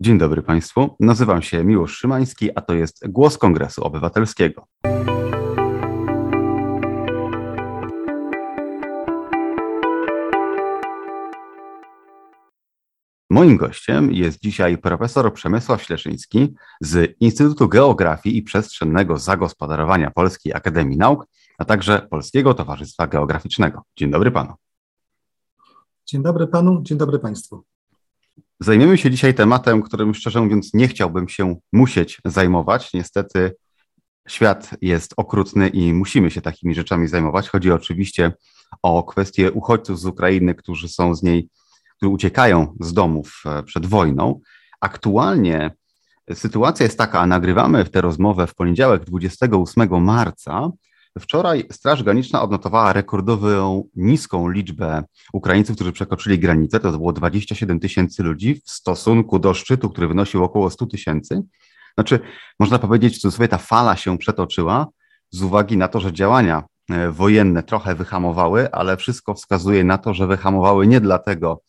Dzień dobry Państwu. Nazywam się Miłosz Szymański, a to jest Głos Kongresu Obywatelskiego. Moim gościem jest dzisiaj profesor Przemysław Śleszyński z Instytutu Geografii i Przestrzennego Zagospodarowania Polskiej Akademii Nauk, a także Polskiego Towarzystwa Geograficznego. Dzień dobry panu. Dzień dobry panu, dzień dobry państwu. Zajmiemy się dzisiaj tematem, którym szczerze mówiąc nie chciałbym się musieć zajmować. Niestety świat jest okrutny i musimy się takimi rzeczami zajmować. Chodzi oczywiście o kwestię uchodźców z Ukrainy, którzy są z niej, którzy uciekają z domów e, przed wojną. Aktualnie sytuacja jest taka, a nagrywamy tę rozmowę w poniedziałek 28 marca. Wczoraj Straż Graniczna odnotowała rekordową niską liczbę Ukraińców, którzy przekroczyli granicę. To było 27 tysięcy ludzi w stosunku do szczytu, który wynosił około 100 tysięcy. Znaczy, można powiedzieć, w sobie ta fala się przetoczyła z uwagi na to, że działania e, wojenne trochę wyhamowały, ale wszystko wskazuje na to, że wyhamowały nie dlatego,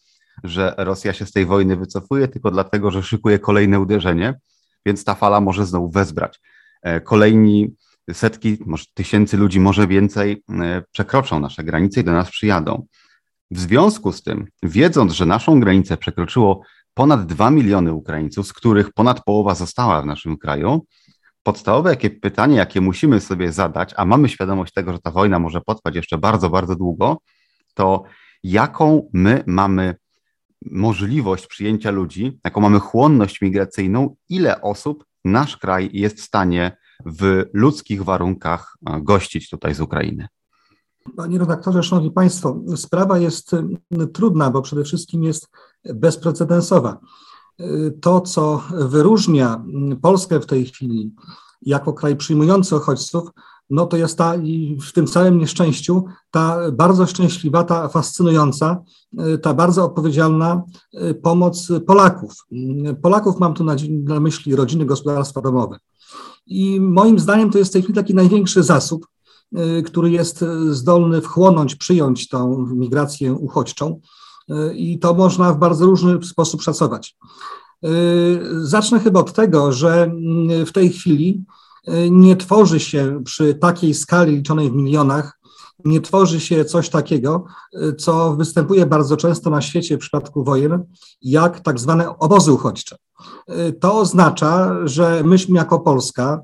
że Rosja się z tej wojny wycofuje, tylko dlatego, że szykuje kolejne uderzenie, więc ta fala może znowu wezbrać. E, kolejni setki, może tysięcy ludzi, może więcej e, przekroczą nasze granice i do nas przyjadą. W związku z tym, wiedząc, że naszą granicę przekroczyło ponad 2 miliony Ukraińców, z których ponad połowa została w naszym kraju, podstawowe jakie pytanie, jakie musimy sobie zadać, a mamy świadomość tego, że ta wojna może potrwać jeszcze bardzo, bardzo długo, to jaką my mamy możliwość przyjęcia ludzi, jaką mamy chłonność migracyjną, ile osób nasz kraj jest w stanie w ludzkich warunkach e, gościć tutaj z Ukrainy? Panie redaktorze, szanowni państwo, sprawa jest trudna, bo przede wszystkim jest bezprecedensowa. To, co wyróżnia Polskę w tej chwili jako kraj przyjmujący uchodźców, no to jest ta w tym całym nieszczęściu ta bardzo szczęśliwa, ta fascynująca, ta bardzo odpowiedzialna pomoc Polaków. Polaków mam tu na, na myśli rodziny, gospodarstwa domowe. I moim zdaniem to jest w tej chwili taki największy zasób, y, który jest zdolny wchłonąć, przyjąć tą migrację uchodźczą. Y, I to można w bardzo różny sposób szacować. Y, zacznę chyba od tego, że mm, w tej chwili nie tworzy się przy takiej skali liczonej w milionach, nie tworzy się coś takiego, co występuje bardzo często na świecie w przypadku wojen, jak tak zwane obozy uchodźcze. To oznacza, że myśmy jako Polska,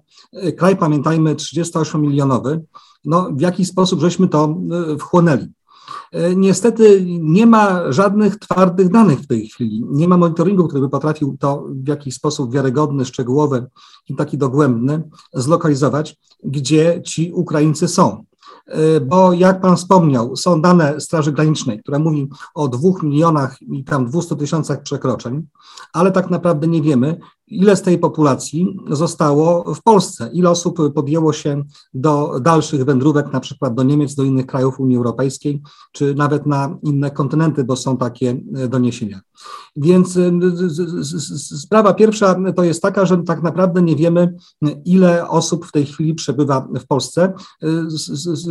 kraj pamiętajmy 38-milionowy, no w jakiś sposób żeśmy to wchłonęli. Niestety nie ma żadnych twardych danych w tej chwili. Nie ma monitoringu, który by potrafił to w jakiś sposób wiarygodny, szczegółowy i taki dogłębny zlokalizować, gdzie ci Ukraińcy są. E, bo jak Pan wspomniał, są dane Straży Granicznej, która mówi o dwóch milionach i tam 200 tysiącach przekroczeń, ale tak naprawdę nie wiemy, ile z tej populacji zostało w Polsce, ile osób podjęło się do dalszych wędrówek, na przykład do Niemiec, do innych krajów Unii Europejskiej, czy nawet na inne kontynenty, bo są takie e, doniesienia. Więc e, sprawa pierwsza to jest taka, że tak naprawdę nie wiemy, ile osób w tej chwili przebywa w Polsce z, z,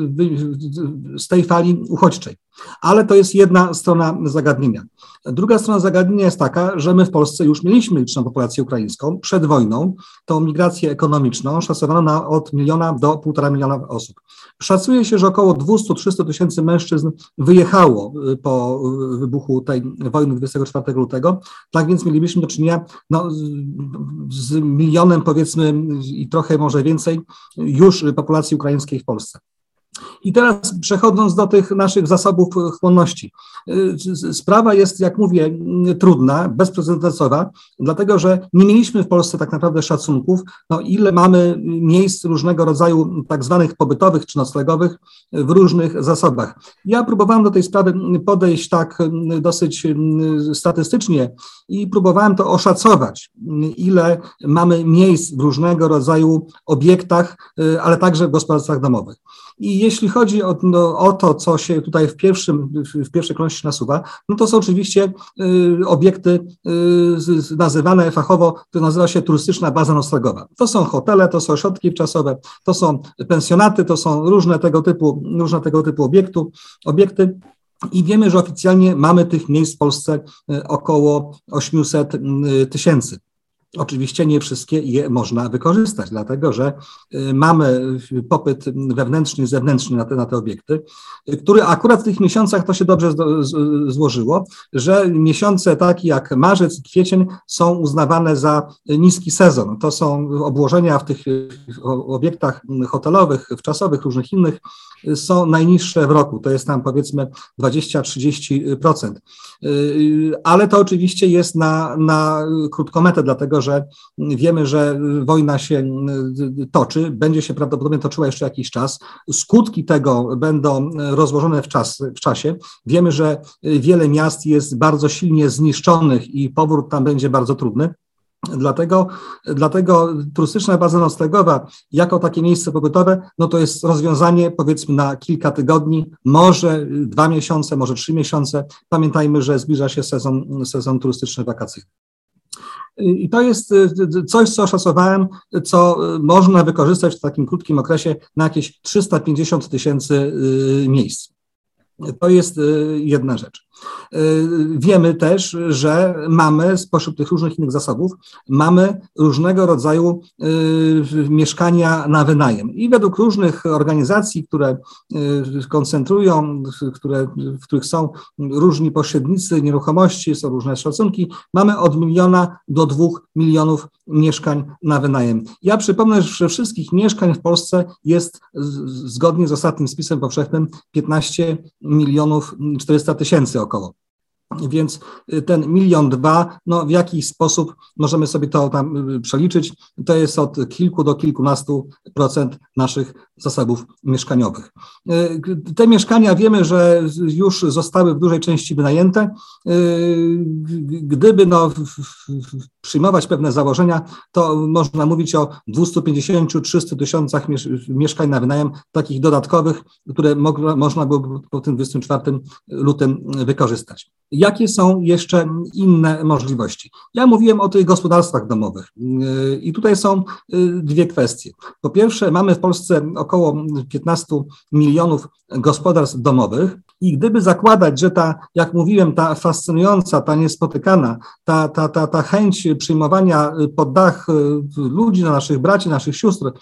z tej fali uchodźczej. Ale to jest jedna strona zagadnienia. Druga strona zagadnienia jest taka, że my w Polsce już mieliśmy liczną populację ukraińską przed wojną, tą migrację ekonomiczną szacowano na od miliona do półtora miliona osób. Szacuje się, że około 200-300 tysięcy mężczyzn wyjechało y, po y, wybuchu tej wojny 24 lutego. Tak więc mielibyśmy do czynienia no, z milionem, powiedzmy, i trochę może więcej już populacji ukraińskiej w Polsce. I teraz przechodząc do tych naszych zasobów chłonności. Y, sprawa jest, jak mówię, trudna, bezprecedensowa, dlatego że nie mieliśmy w Polsce tak naprawdę szacunków, no ile mamy miejsc różnego rodzaju tak zwanych pobytowych czy noclegowych w różnych zasobach. Ja próbowałem do tej sprawy podejść tak dosyć statystycznie i próbowałem to oszacować, ile mamy miejsc w różnego rodzaju obiektach, y, ale także w gospodarstwach domowych. I jeśli chodzi o, no, o, to, co się tutaj w, pierwszym, w pierwszej kolejności nasuwa, no to są oczywiście y, obiekty y, nazywane fachowo, to nazywa się turystyczna baza noclegowa. To są hotele, to są ośrodki czasowe, to są pensjonaty, to są różne tego typu, różne tego typu obiektu, obiekty. I wiemy, że oficjalnie mamy tych miejsc w Polsce około 800 tysięcy. Oczywiście nie wszystkie je można wykorzystać, dlatego że y, mamy popyt wewnętrzny zewnętrzny na te, na te obiekty, który akurat w tych miesiącach to się dobrze złożyło, że miesiące takie jak marzec kwiecień są uznawane za niski sezon. To są obłożenia w tych obiektach hotelowych, wczasowych, różnych innych są najniższe w roku. To jest tam powiedzmy 20-30%. Y, ale to oczywiście jest na, na krótką metę, dlatego że wiemy, że wojna się y, toczy, będzie się prawdopodobnie toczyła jeszcze jakiś czas. Skutki tego będą rozłożone w, czas, w czasie. Wiemy, że wiele miast jest bardzo silnie zniszczonych i powrót tam będzie bardzo trudny. Dlatego, dlatego turystyczna baza noclegowa jako takie miejsce pobytowe, no to jest rozwiązanie powiedzmy na kilka tygodni, może dwa miesiące, może trzy miesiące. Pamiętajmy, że zbliża się sezon, sezon turystyczny wakacyjny. I to jest coś, co szacowałem, co można wykorzystać w takim krótkim okresie na jakieś 350 tysięcy y, miejsc. To jest y, jedna rzecz. Y, wiemy też, że mamy spośród tych różnych innych zasobów, mamy różnego rodzaju y, mieszkania na wynajem. I według różnych organizacji, które koncentrują, które, w których są różni pośrednicy nieruchomości, są różne szacunki, mamy od miliona do dwóch milionów mieszkań na wynajem. Ja przypomnę, że wszystkich mieszkań w Polsce jest zgodnie z ostatnim spisem powszechnym 15 milionów 400 tysięcy około. Więc y, ten milion dwa, no w jakiś sposób możemy sobie to tam y, przeliczyć, to jest od kilku do kilkunastu procent naszych zasobów mieszkaniowych. Y, te mieszkania wiemy, że już zostały w dużej części wynajęte. Gdyby no, przyjmować pewne założenia, to można mówić o 250-300 tysiącach mieszkań na wynajem, takich dodatkowych, które można było po tym 24 lutym wykorzystać. Jakie są jeszcze inne możliwości? Ja mówiłem o tych gospodarstwach domowych i tutaj są y, dwie kwestie. Po pierwsze, mamy w Polsce około 15 milionów gospodarstw domowych i gdyby zakładać, że ta, jak mówiłem, ta fascynująca, ta niespotykana, ta, ta, ta, ta chęć przyjmowania pod dach y, ludzi, naszych braci, naszych sióstr, y,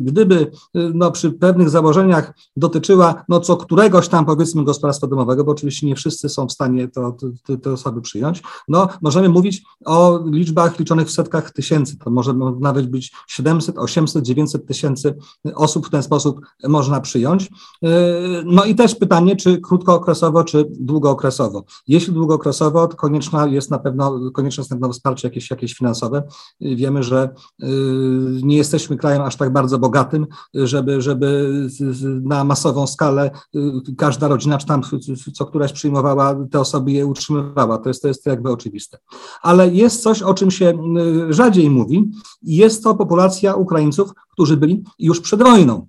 gdyby no, przy pewnych założeniach dotyczyła no, co któregoś tam powiedzmy gospodarstwa domowego, bo oczywiście nie wszyscy są w stanie to, te, te osoby przyjąć, no możemy mówić o liczbach liczonych w setkach tysięcy, to może nawet być 700, 800, 900 tysięcy osób w ten sposób można przyjąć. No i też pytanie, czy krótkookresowo, czy długookresowo. Jeśli długookresowo, to konieczna jest na pewno, konieczne jest na pewno wsparcie jakieś, jakieś finansowe. Wiemy, że y, nie jesteśmy krajem aż tak bardzo bogatym, żeby, żeby na masową skalę y, każda rodzina, czy tam co któraś przyjmowała, te osoby je utrzymywała. To jest, to jest jakby oczywiste. Ale jest coś, o czym się y, rzadziej mówi, i jest to populacja Ukraińców, którzy byli już przed wojną.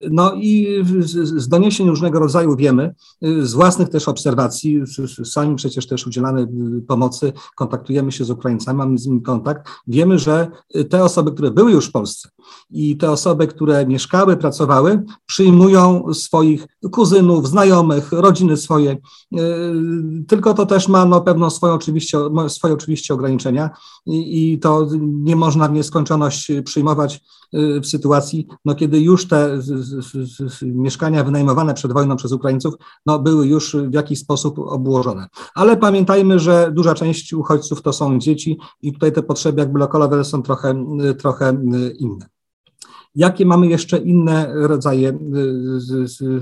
No i z doniesień różnego rodzaju wiemy, z własnych też obserwacji, sami przecież też udzielamy y, pomocy, kontaktujemy się z Ukraińcami, mamy z nimi kontakt, wiemy, że te osoby, które były już w Polsce i te osoby, które mieszkały, pracowały, przyjmują swoich kuzynów, znajomych, rodziny swoje, y, tylko to też ma no, pewną swoją oczywiście, swoje oczywiście ograniczenia i, i to nie można w nieskończoność przyjmować y, w sytuacji, no, kiedy już te mieszkania wynajmowane przed wojną przez Ukraińców no, były już w jakiś sposób obłożone. Ale pamiętajmy, że duża część uchodźców to są dzieci i tutaj te potrzeby jakby lokalowe są trochę, trochę inne. Jakie mamy jeszcze inne rodzaje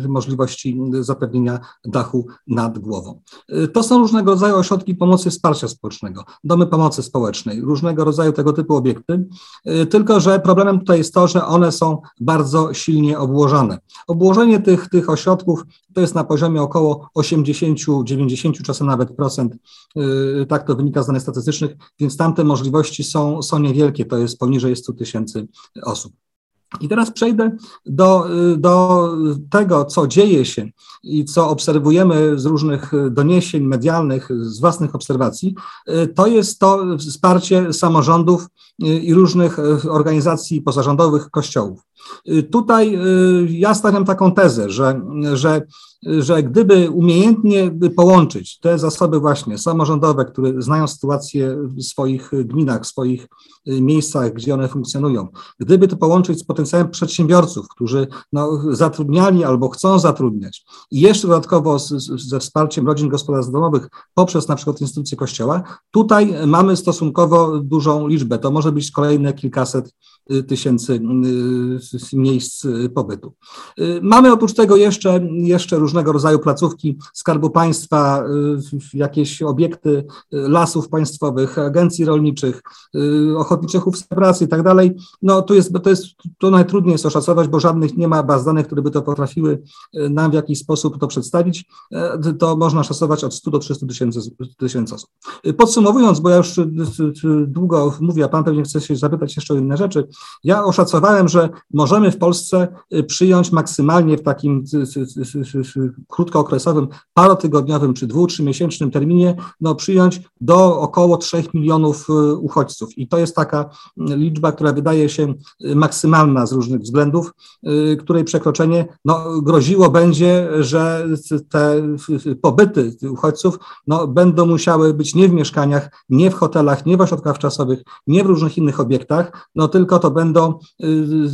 y, możliwości zapewnienia dachu nad głową? Y, to są różnego rodzaju ośrodki pomocy wsparcia społecznego, domy pomocy społecznej, różnego rodzaju tego typu obiekty, y, tylko że problemem tutaj jest to, że one są bardzo silnie obłożone. Obłożenie tych, tych ośrodków to jest na poziomie około 80-90, czasem nawet procent, tak to wynika z danych statystycznych, więc tamte możliwości są, są niewielkie, to jest poniżej 100 tysięcy osób. I teraz przejdę do, do tego, co dzieje się i co obserwujemy z różnych doniesień medialnych, z własnych obserwacji. To jest to wsparcie samorządów i różnych organizacji pozarządowych kościołów. Tutaj ja stawiam taką tezę, że, że że gdyby umiejętnie połączyć te zasoby właśnie samorządowe, które znają sytuację w swoich gminach, w swoich y, miejscach, gdzie one funkcjonują, gdyby to połączyć z potencjałem przedsiębiorców, którzy no, zatrudniali albo chcą zatrudniać i jeszcze dodatkowo z, ze wsparciem rodzin gospodarstw domowych poprzez na przykład instytucje kościoła, tutaj mamy stosunkowo dużą liczbę. To może być kolejne kilkaset Y, tysięcy y, miejsc y, pobytu. Mamy oprócz tego jeszcze, jeszcze różnego rodzaju placówki Skarbu Państwa, jakieś obiekty lasów państwowych, agencji rolniczych, ochotniczych chów pracy i tak dalej. No to jest, to jest, to najtrudniej jest oszacować, bo żadnych nie ma baz danych, które by to potrafiły nam w jakiś sposób to przedstawić. To można szacować od 100 do 300 tysięcy, tysięcy osób. Podsumowując, bo ja już długo mówię, a Pan pewnie chce się zapytać jeszcze o inne rzeczy, ja oszacowałem, że możemy w Polsce y, przyjąć maksymalnie w takim krótkookresowym, parotygodniowym czy dwu, trzymiesięcznym terminie, no przyjąć do około 3 milionów y, uchodźców. I to jest taka liczba, która wydaje się y, maksymalna z różnych względów, której przekroczenie no, groziło będzie, że te pobyty uchodźców no, będą musiały być nie w mieszkaniach, nie w hotelach, nie w ośrodkach czasowych, nie w różnych innych obiektach, no tylko to będą y,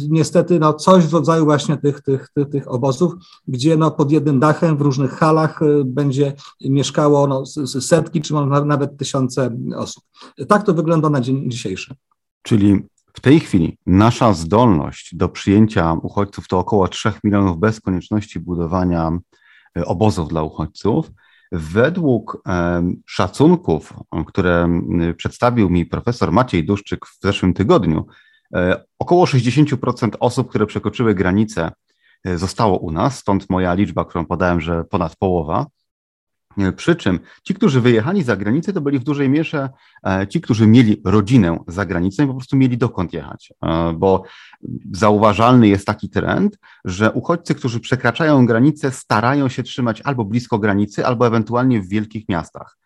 niestety no, coś w rodzaju właśnie tych, tych, tych, tych obozów, gdzie no, pod jednym dachem w różnych halach y, będzie mieszkało no, setki czy nawet tysiące osób. Tak to wygląda na dzień dzisiejszy. Czyli w tej chwili nasza zdolność do przyjęcia uchodźców to około 3 milionów bez konieczności budowania y, obozów dla uchodźców. Według szacunków, które przedstawił mi profesor Maciej Duszczyk w zeszłym tygodniu, około 60% osób, które przekroczyły granicę, e, zostało u nas, stąd moja liczba, którą podałem, że ponad połowa. E, przy czym ci, którzy wyjechali za granicę, to byli w dużej mierze ci, którzy mieli rodzinę za granicą i po prostu mieli dokąd jechać, bo zauważalny jest taki trend, że uchodźcy, którzy przekraczają granicę, starają się trzymać albo blisko granicy, albo ewentualnie w wielkich miastach.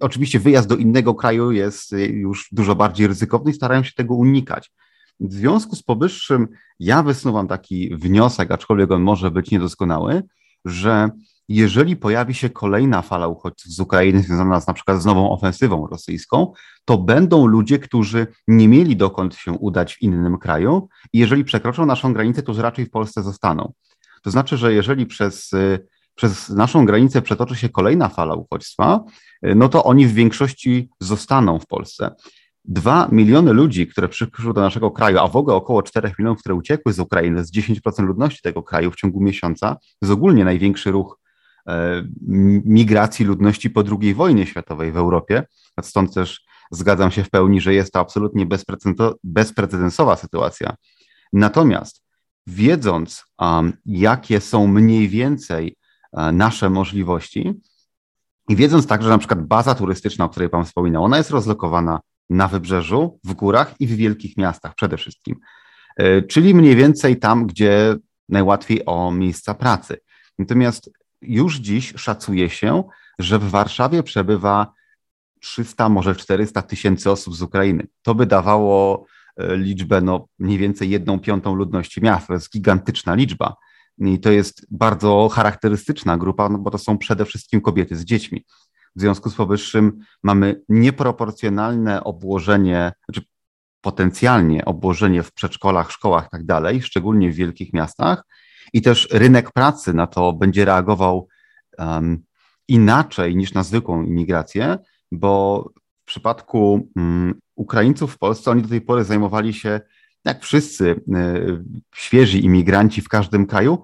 Oczywiście wyjazd do innego kraju jest już dużo bardziej ryzykowny i starają się tego unikać. W związku z powyższym ja wysuwam taki wniosek, aczkolwiek on może być niedoskonały, że jeżeli pojawi się kolejna fala uchodźców z Ukrainy związana z na przykład z nową ofensywą rosyjską, to będą ludzie, którzy nie mieli dokąd się udać w innym kraju i jeżeli przekroczą naszą granicę, to raczej w Polsce zostaną. To znaczy, że jeżeli przez, przez naszą granicę przetoczy się kolejna fala uchodźstwa, no to oni w większości zostaną w Polsce. Dwa miliony ludzi, które przyszły do naszego kraju, a w ogóle około 4 milionów, które uciekły z Ukrainy, z 10% ludności tego kraju w ciągu miesiąca, jest ogólnie największy ruch e, migracji ludności po II wojnie światowej w Europie. Stąd też zgadzam się w pełni, że jest to absolutnie bezprecedensowa sytuacja. Natomiast wiedząc, jakie są mniej więcej e, nasze możliwości, i wiedząc także, że na przykład baza turystyczna, o której Pan wspominał, ona jest rozlokowana na wybrzeżu, w górach i w wielkich miastach przede wszystkim. E, czyli mniej więcej tam, gdzie najłatwiej o miejsca pracy. Natomiast już dziś szacuje się, że w Warszawie przebywa 300, może 400 tysięcy osób z Ukrainy. To by dawało e, liczbę no, mniej więcej jedną piątą ludności miasta. To jest gigantyczna liczba. I to jest bardzo charakterystyczna grupa, no bo to są przede wszystkim kobiety z dziećmi. W związku z powyższym mamy nieproporcjonalne obłożenie, znaczy potencjalnie obłożenie w przedszkolach, szkołach i tak dalej, szczególnie w wielkich miastach. I też rynek pracy na to będzie reagował um, inaczej niż na zwykłą imigrację, bo w przypadku um, Ukraińców w Polsce oni do tej pory zajmowali się, jak wszyscy y, świeżi imigranci w każdym kraju,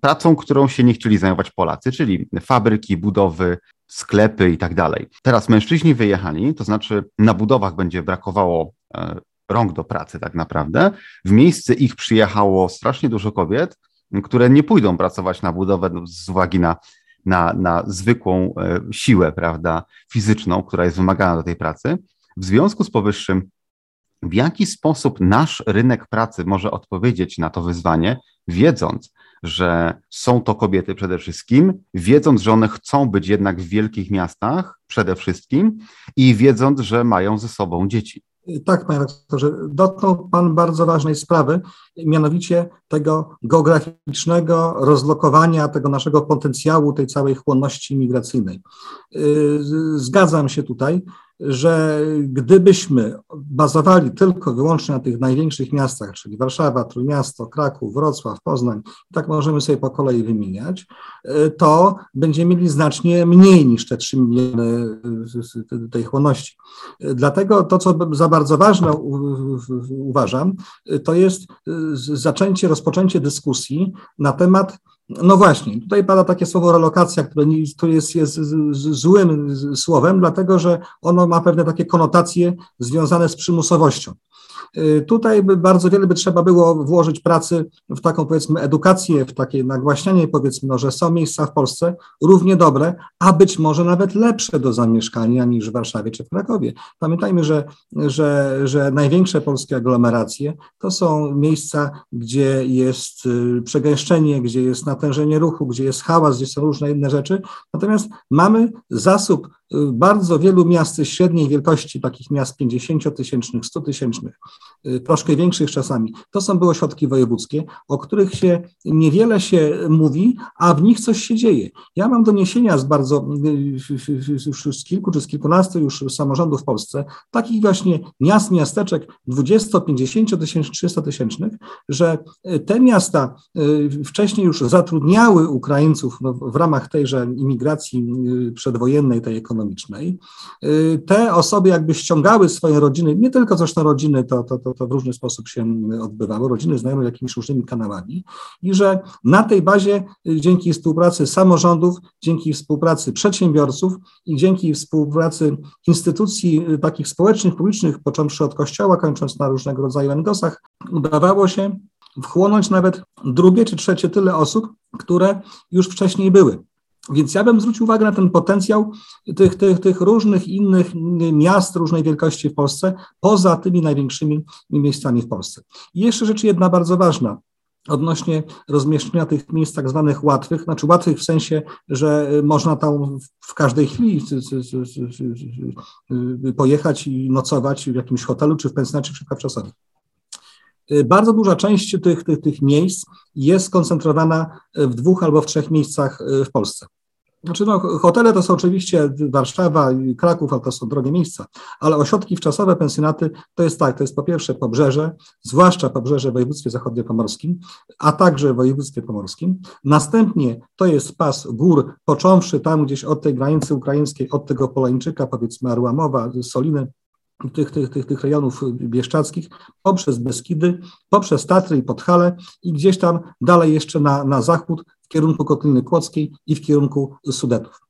pracą, którą się nie chcieli zajmować Polacy, czyli fabryki, budowy, sklepy i tak dalej. Teraz mężczyźni wyjechali, to znaczy na budowach będzie brakowało e, rąk do pracy tak naprawdę. W miejsce ich przyjechało strasznie dużo kobiet, które nie pójdą pracować na budowę no, z uwagi na, na, na zwykłą e, siłę, prawda, fizyczną, która jest wymagana do tej pracy. W związku z powyższym, w jaki sposób nasz rynek pracy może odpowiedzieć na to wyzwanie, wiedząc, że są to kobiety przede wszystkim, wiedząc, że one chcą być jednak w wielkich miastach przede wszystkim i wiedząc, że mają ze sobą dzieci. Tak, panie doktorze, dotknął pan bardzo ważnej sprawy, mianowicie tego geograficznego rozlokowania tego naszego potencjału, tej całej chłonności migracyjnej. Zgadzam się tutaj że gdybyśmy bazowali tylko wyłącznie na tych największych miastach, czyli Warszawa, Trójmiasto, Kraków, Wrocław, Poznań, tak możemy sobie po kolei wymieniać, to będziemy mieli znacznie mniej niż te 3 miliony tej chłonności. Dlatego to, co za bardzo ważne uważam, to jest zaczęcie, rozpoczęcie dyskusji na temat no właśnie, tutaj pada takie słowo relokacja, które, nie, które jest, jest złym słowem, dlatego że ono ma pewne takie konotacje związane z przymusowością. Y, tutaj by bardzo wiele by trzeba było włożyć pracy w taką powiedzmy edukację, w takie nagłaśnianie powiedzmy, no, że są miejsca w Polsce równie dobre, a być może nawet lepsze do zamieszkania niż w Warszawie czy w Krakowie. Pamiętajmy, że, że, że największe polskie aglomeracje to są miejsca, gdzie jest y, przegęszczenie, gdzie jest natężenie ruchu, gdzie jest hałas, gdzie są różne inne rzeczy. Natomiast mamy zasób bardzo wielu miast średniej wielkości, takich miast 50-tysięcznych, 100-tysięcznych, y, troszkę większych czasami, to są były ośrodki wojewódzkie, o których się niewiele się mówi, a w nich coś się dzieje. Ja mam doniesienia z bardzo, y, już z kilku czy z kilkunastu już samorządów w Polsce, takich właśnie miast, miasteczek 20, 50 tysięcznych, 300 tysięcznych, że y, te miasta wcześniej już zatrudniały Ukraińców no, w ramach tejże imigracji przedwojennej, tej ekonomicznej, ekonomicznej. Y, te osoby jakby ściągały swoje rodziny, nie tylko zresztą rodziny, to, to, to, to w różny sposób się odbywało, rodziny znajome jakimiś różnymi kanałami i że na tej bazie y, dzięki współpracy samorządów, dzięki współpracy przedsiębiorców i dzięki współpracy instytucji y, takich społecznych, publicznych, począwszy od kościoła, kończąc na różnego rodzaju NGOS-ach, udawało się wchłonąć nawet drugie czy trzecie tyle osób, które już wcześniej były. Więc ja bym zwrócił uwagę na ten potencjał tych, tych, tych różnych innych miast różnej wielkości w Polsce, poza tymi największymi miejscami w Polsce. I jeszcze rzecz jedna bardzo ważna odnośnie rozmieszczenia tych miejsc tak zwanych łatwych, znaczy łatwych w sensie, że można tam w każdej chwili pojechać i nocować w jakimś hotelu, czy w pensjonacie, czy w. Y, bardzo duża część tych, tych, tych miejsc jest skoncentrowana w dwóch albo w trzech miejscach y, w Polsce. Znaczy, no, hotele to są oczywiście Warszawa i Kraków, ale to są drogie miejsca, ale ośrodki wczasowe, pensjonaty to jest tak, to jest po pierwsze pobrzeże, zwłaszcza pobrzeże w województwie zachodniopomorskim, a także w województwie pomorskim. Następnie to jest pas gór, począwszy tam gdzieś od tej granicy ukraińskiej, od tego Polańczyka, powiedzmy Arłamowa, Soliny, tych, tych, tych, tych rejonów bieszczadzkich, poprzez Beskidy, poprzez Tatry i Podhale i gdzieś tam dalej jeszcze na, na zachód w kierunku Kotliny Kłodzkiej i w kierunku Sudetów.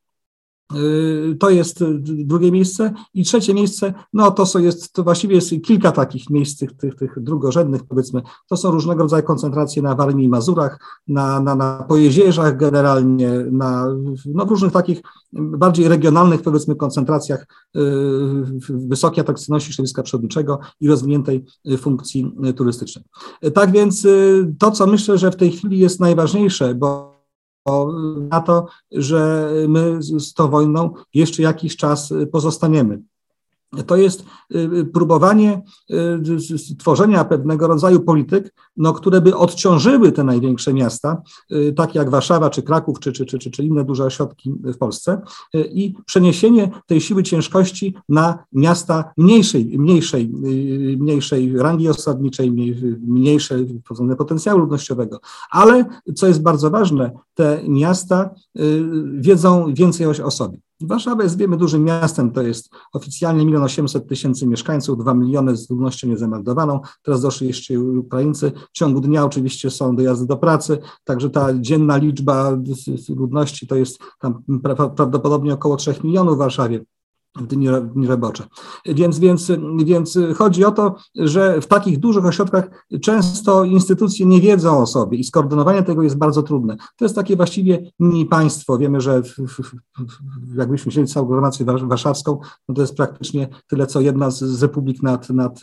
Y, to jest y, drugie miejsce. I trzecie miejsce, no to, co jest, to właściwie jest kilka takich miejsc, tych, tych, tych drugorzędnych, powiedzmy. To są różnego rodzaju koncentracje na Warmii i Mazurach, na, na, na Pojezierzach generalnie, na no, różnych takich bardziej regionalnych, powiedzmy, koncentracjach y, wysokiej atrakcyjności środowiska przyrodniczego i rozwiniętej funkcji turystycznej. Tak więc to, co myślę, że w tej chwili jest najważniejsze, bo na to, że my z tą wojną jeszcze jakiś czas pozostaniemy to jest y, y, próbowanie y, tworzenia pewnego rodzaju polityk, no, które by odciążyły te największe miasta, takie jak Warszawa, czy Kraków, czy, czy, czy, czy, inne duże ośrodki w Polsce i przeniesienie tej siły ciężkości na miasta mniejszej, mniejszej, mniejszej rangi osadniczej, mniejszej potencjału ludnościowego. Ale, co jest bardzo ważne, te miasta wiedzą więcej o sobie. Warszawa jest, wiemy, dużym miastem, to jest oficjalnie 1 800 tysięcy mieszkańców, 2 miliony z ludnością niezameldowaną, teraz doszli jeszcze Ukraińcy. W ciągu dnia oczywiście są dojazdy do pracy, także ta dzienna liczba ludności to jest tam prawdopodobnie około 3 milionów w Warszawie w dni, dni robocze. Więc, więc, więc chodzi o to, że w takich dużych ośrodkach często instytucje nie wiedzą o sobie i skoordynowanie tego jest bardzo trudne. To jest takie właściwie mini państwo. Wiemy, że w, w, jakbyśmy wzięli całą aglomerację warszawską, no to jest praktycznie tyle, co jedna z, z republik nad, nad,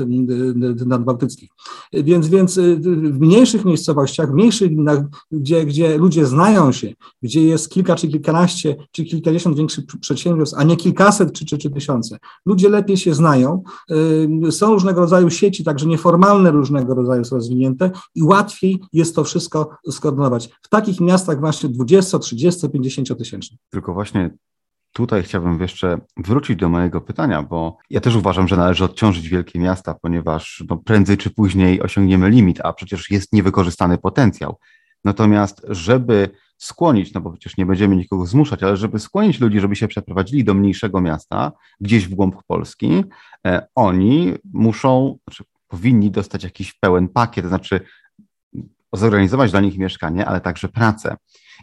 nadbałtyckich. Więc, więc w mniejszych miejscowościach, w mniejszych gminach, gdzie, gdzie ludzie znają się, gdzie jest kilka czy kilkanaście, czy kilkadziesiąt większych przedsiębiorstw, a nie kilkaset czy, czy 3000. Ludzie lepiej się znają, są różnego rodzaju sieci, także nieformalne różnego rodzaju są rozwinięte i łatwiej jest to wszystko skoordynować. W takich miastach właśnie 20, 30, 50 tysięcznych. Tylko właśnie Tutaj chciałbym jeszcze wrócić do mojego pytania, bo ja też uważam, że należy odciążyć wielkie miasta, ponieważ no, prędzej czy później osiągniemy limit, a przecież jest niewykorzystany potencjał. Natomiast, żeby skłonić, no bo przecież nie będziemy nikogo zmuszać, ale żeby skłonić ludzi, żeby się przeprowadzili do mniejszego miasta, gdzieś w głąb Polski, e, oni muszą, znaczy powinni dostać jakiś pełen pakiet, to znaczy zorganizować dla nich mieszkanie, ale także pracę.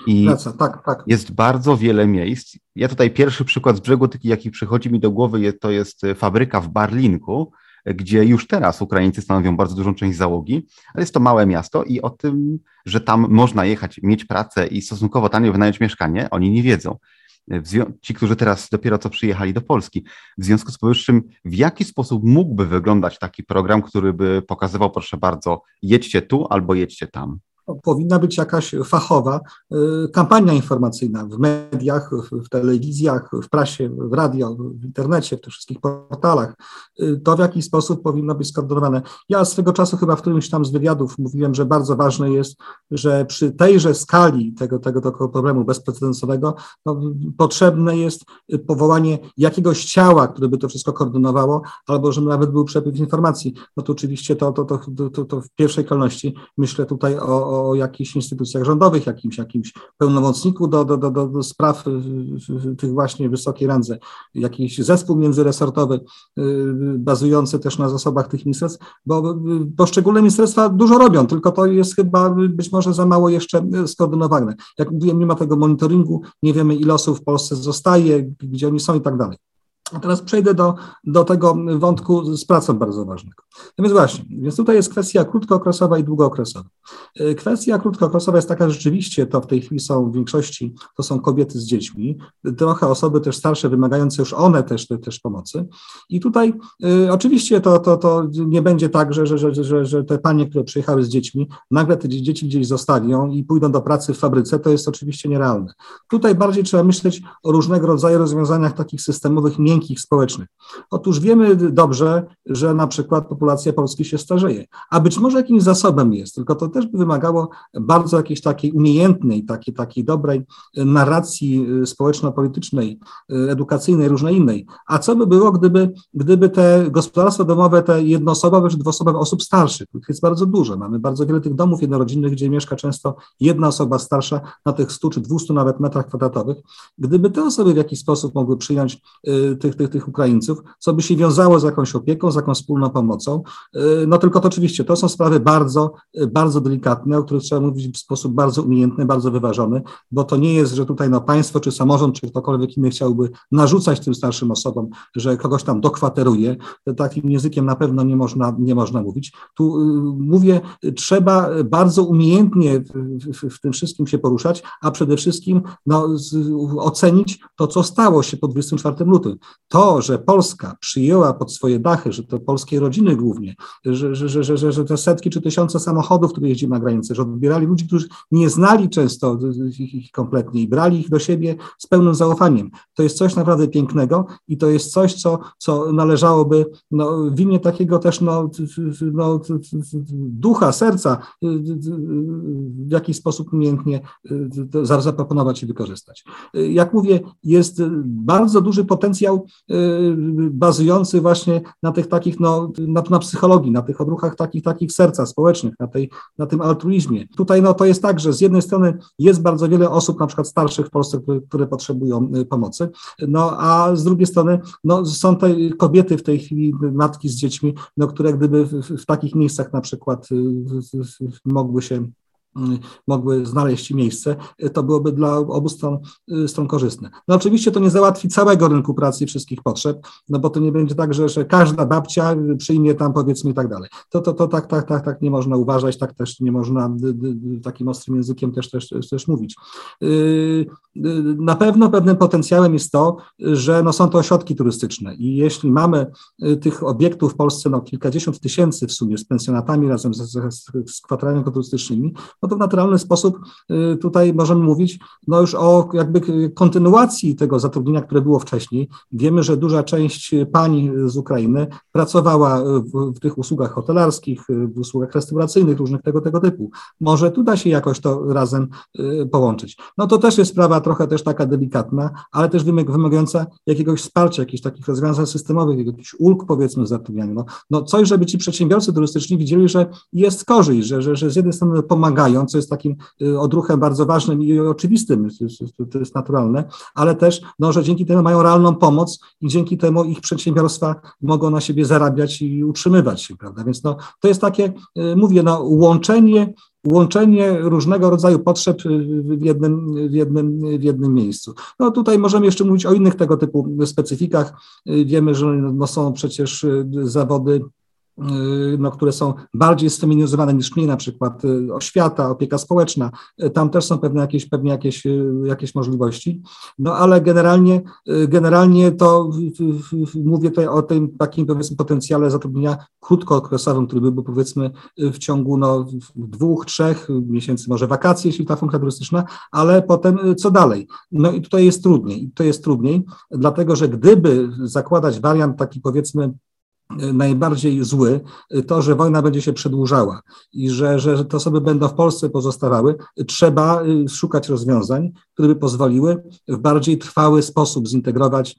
I Praca, tak, tak. jest bardzo wiele miejsc. Ja tutaj pierwszy przykład z brzegu, taki jaki przychodzi mi do głowy, to jest fabryka w Barlinku, gdzie już teraz Ukraińcy stanowią bardzo dużą część załogi, ale jest to małe miasto i o tym, że tam można jechać, mieć pracę i stosunkowo tanio wynająć mieszkanie, oni nie wiedzą. Ci, którzy teraz dopiero co przyjechali do Polski. W związku z powyższym, w jaki sposób mógłby wyglądać taki program, który by pokazywał, proszę bardzo, jedźcie tu albo jedźcie tam? Powinna być jakaś fachowa y, kampania informacyjna w mediach, w telewizjach, w prasie, w radio, w internecie, w tych wszystkich portalach. Y, to w jaki sposób powinno być skoordynowane. Ja swego czasu chyba w którymś tam z wywiadów mówiłem, że bardzo ważne jest, że przy tejże skali tego, tego, tego problemu bezprecedensowego no, potrzebne jest powołanie jakiegoś ciała, które by to wszystko koordynowało, albo żeby nawet był przepływ informacji. No to oczywiście to, to, to, to, to w pierwszej kolejności myślę tutaj o, o o jakichś instytucjach rządowych, jakimś, jakimś pełnomocniku do, do, do, do spraw tych właśnie wysokiej randze, jakiś zespół międzyresortowy y, bazujący też na zasobach tych ministerstw, bo y, poszczególne ministerstwa dużo robią, tylko to jest chyba być może za mało jeszcze skoordynowane. Jak mówiłem, nie ma tego monitoringu, nie wiemy ile osób w Polsce zostaje, gdzie oni są i tak dalej. A teraz przejdę do, do tego wątku z pracą bardzo ważnego. No więc właśnie, więc tutaj jest kwestia krótkookresowa i długookresowa. E, kwestia krótkookresowa jest taka, że rzeczywiście to w tej chwili są w większości, to są kobiety z dziećmi, trochę osoby też starsze, wymagające już one też, też pomocy. I tutaj y, oczywiście to, to, to nie będzie tak, że, że, że, że, że te panie, które przyjechały z dziećmi, nagle te dzieci gdzieś zostawią i pójdą do pracy w fabryce, to jest oczywiście nierealne. Tutaj bardziej trzeba myśleć o różnego rodzaju rozwiązaniach takich systemowych, miękkich, miękkich społecznych. Otóż wiemy dobrze, że na przykład populacja Polski się starzeje, a być może jakimś zasobem jest, tylko to też by wymagało bardzo jakiejś takiej umiejętnej, takiej, takiej dobrej narracji y, społeczno-politycznej, y, edukacyjnej, różnej innej. A co by było, gdyby, gdyby te gospodarstwa domowe, te jednoosobowe czy dwuosobowe osób starszych, których jest bardzo dużo, mamy bardzo wiele tych domów jednorodzinnych, gdzie mieszka często jedna osoba starsza na tych 100 czy 200 nawet metrach kwadratowych, gdyby te osoby w jakiś sposób mogły przyjąć y, tych, tych, tych Ukraińców, co by się wiązało z jakąś opieką, z jakąś wspólną pomocą. Y, no tylko to oczywiście to są sprawy bardzo, y, bardzo delikatne, o których trzeba mówić w sposób bardzo umiejętny, bardzo wyważony, bo to nie jest, że tutaj no, państwo, czy samorząd, czy ktokolwiek inny chciałby narzucać tym starszym osobom, że kogoś tam dokwateruje. Takim językiem na pewno nie można, nie można mówić. Tu y, mówię, trzeba bardzo umiejętnie w, w, w tym wszystkim się poruszać, a przede wszystkim no, z, ocenić to, co stało się po 24 lutym to, że Polska przyjęła pod swoje dachy, że to polskie rodziny głównie, że, że, że, że, że te setki czy tysiące samochodów, które jeździmy na granicę, że odbierali ludzi, którzy nie znali często ich, ich kompletnie i brali ich do siebie z pełnym zaufaniem. To jest coś naprawdę pięknego i to jest coś, co, co należałoby no, w imię takiego też no, no, ducha, serca w jakiś sposób umiejętnie zaproponować i wykorzystać. Jak mówię, jest bardzo duży potencjał Y, bazujący właśnie na tych takich, no, na, na psychologii, na tych odruchach takich, takich serca społecznych, na, tej, na tym altruizmie. Tutaj no, to jest tak, że z jednej strony jest bardzo wiele osób, na przykład starszych w Polsce, które, które potrzebują y, pomocy, no a z drugiej strony no, są te kobiety w tej chwili, matki z dziećmi, no, które gdyby w, w takich miejscach na przykład y, mogły się mogły znaleźć miejsce, to byłoby dla obu stron, y, stron korzystne. No oczywiście to nie załatwi całego rynku pracy i wszystkich potrzeb, no bo to nie będzie tak, że, że każda babcia przyjmie tam powiedzmy i tak dalej. To, to, to tak, tak, tak, tak nie można uważać, tak też nie można takim ostrym językiem też, też, też, też mówić. Y, y, na pewno pewnym potencjałem jest to, że no są to ośrodki turystyczne i jeśli mamy tych obiektów w Polsce no kilkadziesiąt tysięcy w sumie z pensjonatami razem z, z, z kwaterami turystycznymi, no to w naturalny sposób tutaj możemy mówić no już o jakby kontynuacji tego zatrudnienia, które było wcześniej. Wiemy, że duża część pań z Ukrainy pracowała w, w tych usługach hotelarskich, w usługach restauracyjnych, różnych tego, tego typu. Może tu da się jakoś to razem połączyć. No to też jest sprawa trochę też taka delikatna, ale też wymagająca jakiegoś wsparcia, jakichś takich rozwiązań systemowych, jakichś ulg powiedzmy w zatrudnianiu. No, no coś, żeby ci przedsiębiorcy turystyczni widzieli, że jest korzyść, że, że, że z jednej strony pomagają, co jest takim y, odruchem bardzo ważnym i oczywistym, to jest naturalne, ale też, no, że dzięki temu mają realną pomoc i dzięki temu ich przedsiębiorstwa mogą na siebie zarabiać i utrzymywać się, prawda? Więc no, to jest takie, y, mówię, no, łączenie łączenie różnego rodzaju potrzeb w jednym, w jednym, w jednym miejscu. No tutaj możemy jeszcze mówić o innych tego typu specyfikach. Wiemy, że no są przecież zawody Y, no, które są bardziej sfeminizowane niż mniej, na przykład y, oświata, opieka społeczna, y, tam też są pewne jakieś, pewnie jakieś, jakieś możliwości, no ale generalnie, generalnie to mówię tutaj o tym takim powiedzmy potencjale zatrudnienia krótkookresowym, który byłby powiedzmy w ciągu no, dwóch, trzech miesięcy, może wakacji, jeśli ta funkcja turystyczna, ale potem co dalej? No i tutaj jest trudniej, i to jest trudniej, dlatego że gdyby zakładać wariant taki powiedzmy najbardziej zły, to, że wojna będzie się przedłużała i że, że te osoby będą w Polsce pozostawały, trzeba y, szukać rozwiązań, które by pozwoliły w bardziej trwały sposób zintegrować,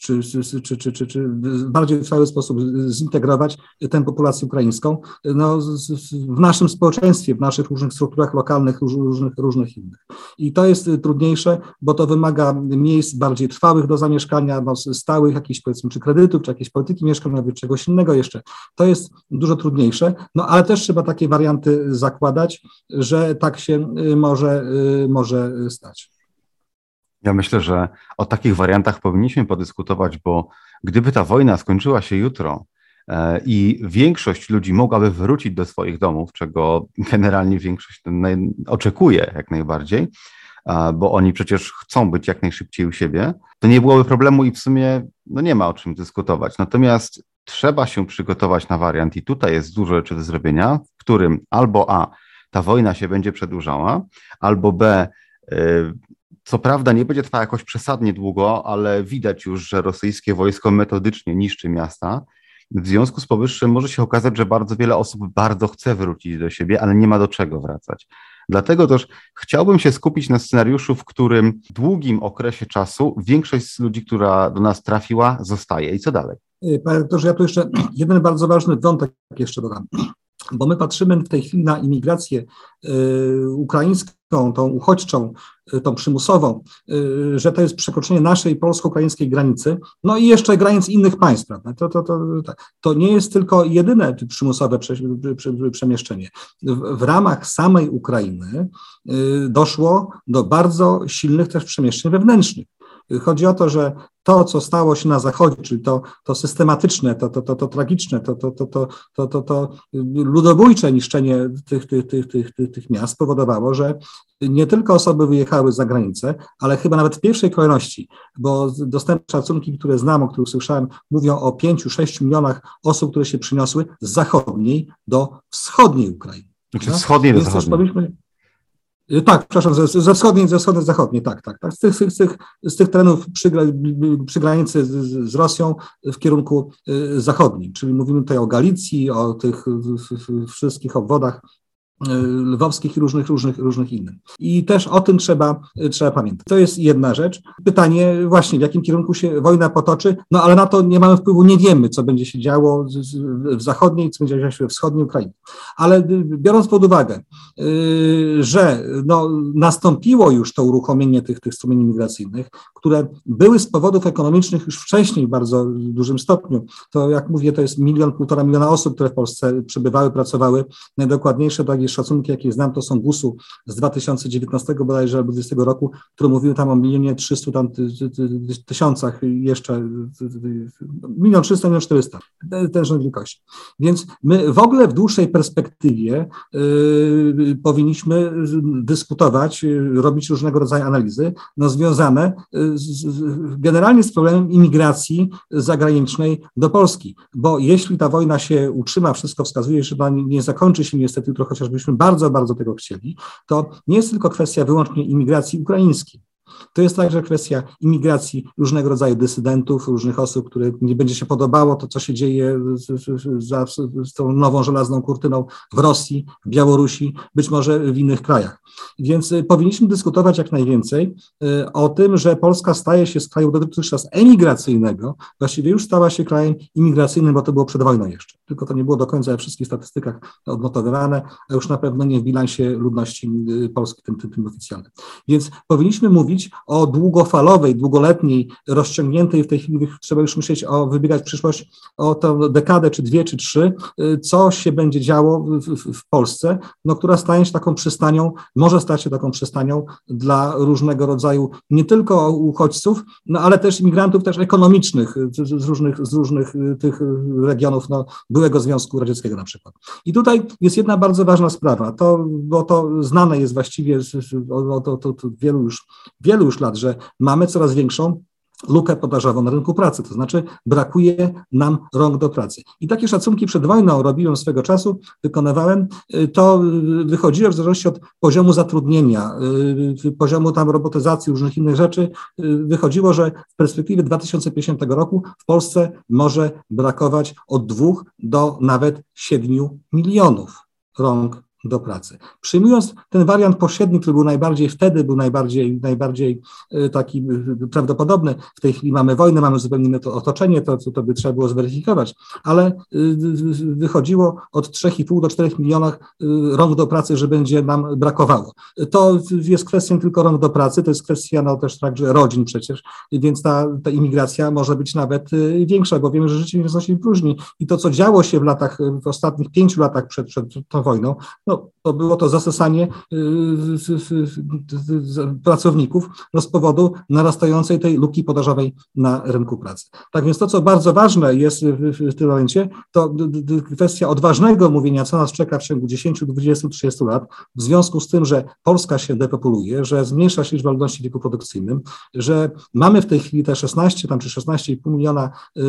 czy, czy, czy, czy, czy w bardziej trwały sposób zintegrować tę populację ukraińską no, w naszym społeczeństwie, w naszych różnych strukturach lokalnych, różnych, różnych innych. I to jest trudniejsze, bo to wymaga miejsc bardziej trwałych do zamieszkania, no, stałych jakichś powiedzmy, czy kredytów, czy jakiejś polityki mieszkaniowej, czegoś innego jeszcze. To jest dużo trudniejsze, no ale też trzeba takie warianty zakładać, że tak się y, może, y, może stać. Ja myślę, że o takich wariantach powinniśmy podyskutować, bo gdyby ta wojna skończyła się jutro e, i większość ludzi mogłaby wrócić do swoich domów, czego generalnie większość oczekuje jak najbardziej, bo oni przecież chcą być jak najszybciej u siebie, to nie byłoby problemu i w sumie no nie ma o czym dyskutować. Natomiast trzeba się przygotować na wariant i tutaj jest dużo rzeczy do zrobienia, w którym albo A, ta wojna się będzie przedłużała, albo B, y, co prawda nie będzie trwała jakoś przesadnie długo, ale widać już, że rosyjskie wojsko metodycznie niszczy miasta. W związku z powyższym może się okazać, że bardzo wiele osób bardzo chce wrócić do siebie, ale nie ma do czego wracać. Dlatego też chciałbym się skupić na scenariuszu, w którym w długim okresie czasu większość z ludzi, która do nas trafiła, zostaje. I co dalej? Y, panie doktorze, ja tu jeszcze jeden bardzo ważny wątek jeszcze dodam, bo my patrzymy w tej chwili na imigrację y, ukraińską, tą uchodźczą, y, tą przymusową, że to jest przekroczenie naszej polsko-ukraińskiej granicy, no i jeszcze granic innych państw. Prawda? To, to, to, to nie jest tylko jedyne przymusowe przemieszczenie. W, w ramach samej Ukrainy doszło do bardzo silnych też przemieszczeń wewnętrznych. Chodzi o to, że to, co stało się na Zachodzie, czyli to, to systematyczne, to, to, to, to tragiczne, to, to, to, to, to, to, to ludobójcze niszczenie tych, tych, tych, tych, tych, tych miast spowodowało, że nie tylko osoby wyjechały za granicę, ale chyba nawet w pierwszej kolejności, bo dostępne szacunki, które znam, o których słyszałem, mówią o 5-6 milionach osób, które się przyniosły z zachodniej do wschodniej Ukrainy. Znaczy wschodniej do zachodniej. Y, tak, przepraszam, ze, ze wschodniej, ze wschodniej, zachodniej, tak, tak, tak. Z tych, z tych, z tych terenów przy, przy granicy z, z, Rosją w kierunku y, zachodnim, czyli mówimy tutaj o Galicji, o tych wszystkich obwodach lwowskich i różnych, różnych, różnych innych. I też o tym trzeba, trzeba pamiętać. To jest jedna rzecz. Pytanie właśnie, w jakim kierunku się wojna potoczy, no ale na to nie mamy wpływu, nie wiemy, co będzie się działo w zachodniej, co będzie się we wschodniej Ukrainie. Ale biorąc pod uwagę, y, że no, nastąpiło już to uruchomienie tych, tych strumieni migracyjnych, które były z powodów ekonomicznych już wcześniej w bardzo dużym stopniu, to jak mówię, to jest milion, półtora miliona osób, które w Polsce przebywały, pracowały. Najdokładniejsze to jakieś szacunki, jakie znam, to są GUS-u z 2019 bodajże albo 2020 roku, które mówiły tam o milionie 300 tam tysiącach jeszcze, milion 300, milion 400, ten rząd wielkości. Więc my w ogóle w dłuższej perspektywie y, powinniśmy dyskutować, robić różnego rodzaju analizy, no, związane z, generalnie z problemem imigracji zagranicznej do Polski, bo jeśli ta wojna się utrzyma, wszystko wskazuje, że ona nie zakończy się niestety jutro chociażby byśmy bardzo, bardzo tego chcieli, to nie jest tylko kwestia wyłącznie imigracji ukraińskiej. To jest także kwestia imigracji różnego rodzaju dysydentów, różnych osób, które nie będzie się podobało to, co się dzieje za z tą nową żelazną kurtyną w Rosji, Białorusi, być może w innych krajach. Więc y, powinniśmy dyskutować jak najwięcej y, o tym, że Polska staje się z kraju dotychczas emigracyjnego, właściwie już stała się krajem imigracyjnym, bo to było przed wojną jeszcze. Tylko to nie było do końca we wszystkich statystykach odnotowywane, a już na pewno nie w bilansie ludności y, Polski, tym, tym, tym oficjalnym. Więc powinniśmy mówić o długofalowej, długoletniej, rozciągniętej w tej chwili trzeba już myśleć o wybiegać przyszłość o tę dekadę, czy dwie, czy trzy, co się będzie działo w, w, w Polsce, no, która staje się taką przystanią może stać się taką przystanią dla różnego rodzaju nie tylko uchodźców, no ale też imigrantów też ekonomicznych z, różnych, z różnych y, tych regionów no, byłego Związku Radzieckiego na przykład. I tutaj jest jedna bardzo ważna sprawa, to, bo to znane jest właściwie od, od, od wielu, już, wielu już lat, że mamy coraz większą lukę podażową na rynku pracy, to znaczy brakuje nam rąk do pracy. I takie szacunki przed wojną robiłem swego czasu, wykonywałem, y, to y, wychodziło w zależności od poziomu zatrudnienia, y, poziomu tam robotyzacji, różnych innych rzeczy, wychodziło, że w perspektywie 2050 roku w Polsce może brakować od dwóch do nawet siedmiu milionów rąk do pracy. Przyjmując ten wariant pośredni, który był najbardziej wtedy, był najbardziej, najbardziej e, taki e, prawdopodobny, w tej chwili mamy wojnę, mamy zupełnie inne to otoczenie, to, to by trzeba było zweryfikować, ale e, wychodziło od 3,5 do 4 milionach rąk do pracy, że będzie nam brakowało. To jest kwestią tylko rąk do pracy, to jest kwestia no, też także rodzin przecież, więc ta, ta imigracja może być nawet większa, bo wiemy, że życie nie znosi próżni i to, co działo się w latach, w ostatnich pięciu latach przed, przed tą wojną, no, no, to było to zasysanie y, pracowników no, z powodu narastającej tej luki podażowej na rynku pracy. Tak więc to, co bardzo ważne jest w, tym momencie, to kwestia odważnego mówienia, co nas czeka w ciągu 10, 20, 30 lat, w związku z tym, że Polska się depopuluje, że zmniejsza się liczba ludności w wieku produkcyjnym, że mamy w tej chwili te 16 tam, czy 16,5 miliona y,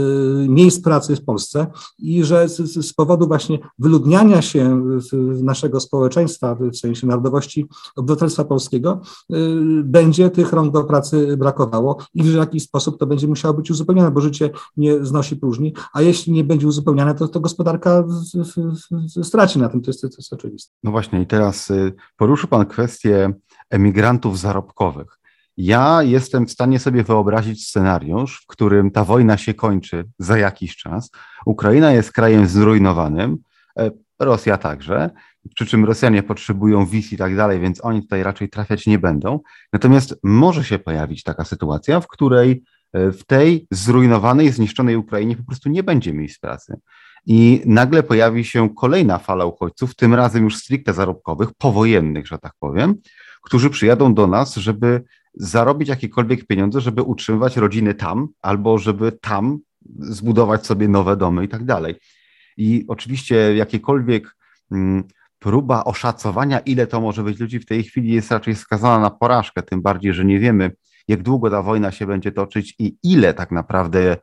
miejsc pracy w Polsce i że z, z powodu właśnie wyludniania się naszego naszego społeczeństwa, w sensie narodowości obywatelstwa polskiego, y, będzie tych rąk do pracy brakowało i w jakiś sposób to będzie musiało być uzupełnione, bo życie nie znosi próżni, a jeśli nie będzie uzupełniane, to, to gospodarka straci na tym, to jest, to jest oczywiste. No właśnie i teraz y, poruszył Pan kwestię emigrantów zarobkowych. Ja jestem w stanie sobie wyobrazić scenariusz, w którym ta wojna się kończy za jakiś czas. Ukraina jest krajem zrujnowanym, e, Rosja także przy czym Rosjanie potrzebują wiz i tak dalej, więc oni tutaj raczej trafiać nie będą. Natomiast może się pojawić taka sytuacja, w której e, w tej zrujnowanej, zniszczonej Ukrainie po prostu nie będzie miejsc pracy. I nagle pojawi się kolejna fala uchodźców, tym razem już stricte zarobkowych, powojennych, że tak powiem, którzy przyjadą do nas, żeby zarobić jakiekolwiek pieniądze, żeby utrzymywać rodziny tam, albo żeby tam zbudować sobie nowe domy i tak dalej. I oczywiście jakiekolwiek mm, próba oszacowania, ile to może być ludzi w tej chwili jest raczej skazana na porażkę, tym bardziej, że nie wiemy, jak długo ta wojna się będzie toczyć i ile tak naprawdę e,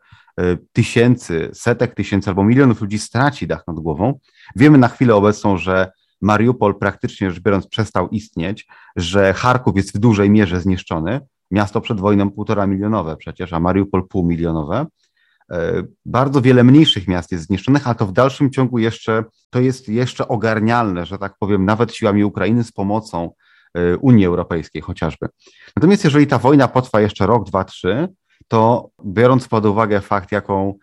tysięcy, setek tysięcy albo milionów ludzi straci dach nad głową. Wiemy na chwilę obecną, że Mariupol praktycznie rzecz biorąc przestał istnieć, że Charków jest w dużej mierze zniszczony. Miasto przed wojną półtora milionowe przecież, a Mariupol półmilionowe. E, bardzo wiele mniejszych miast jest zniszczonych, a to w dalszym ciągu jeszcze to jest jeszcze ogarnialne, że tak powiem, nawet siłami Ukrainy z pomocą e, Unii Europejskiej chociażby. Natomiast jeżeli ta wojna potrwa jeszcze rok, dwa, trzy, to biorąc pod uwagę fakt, jaką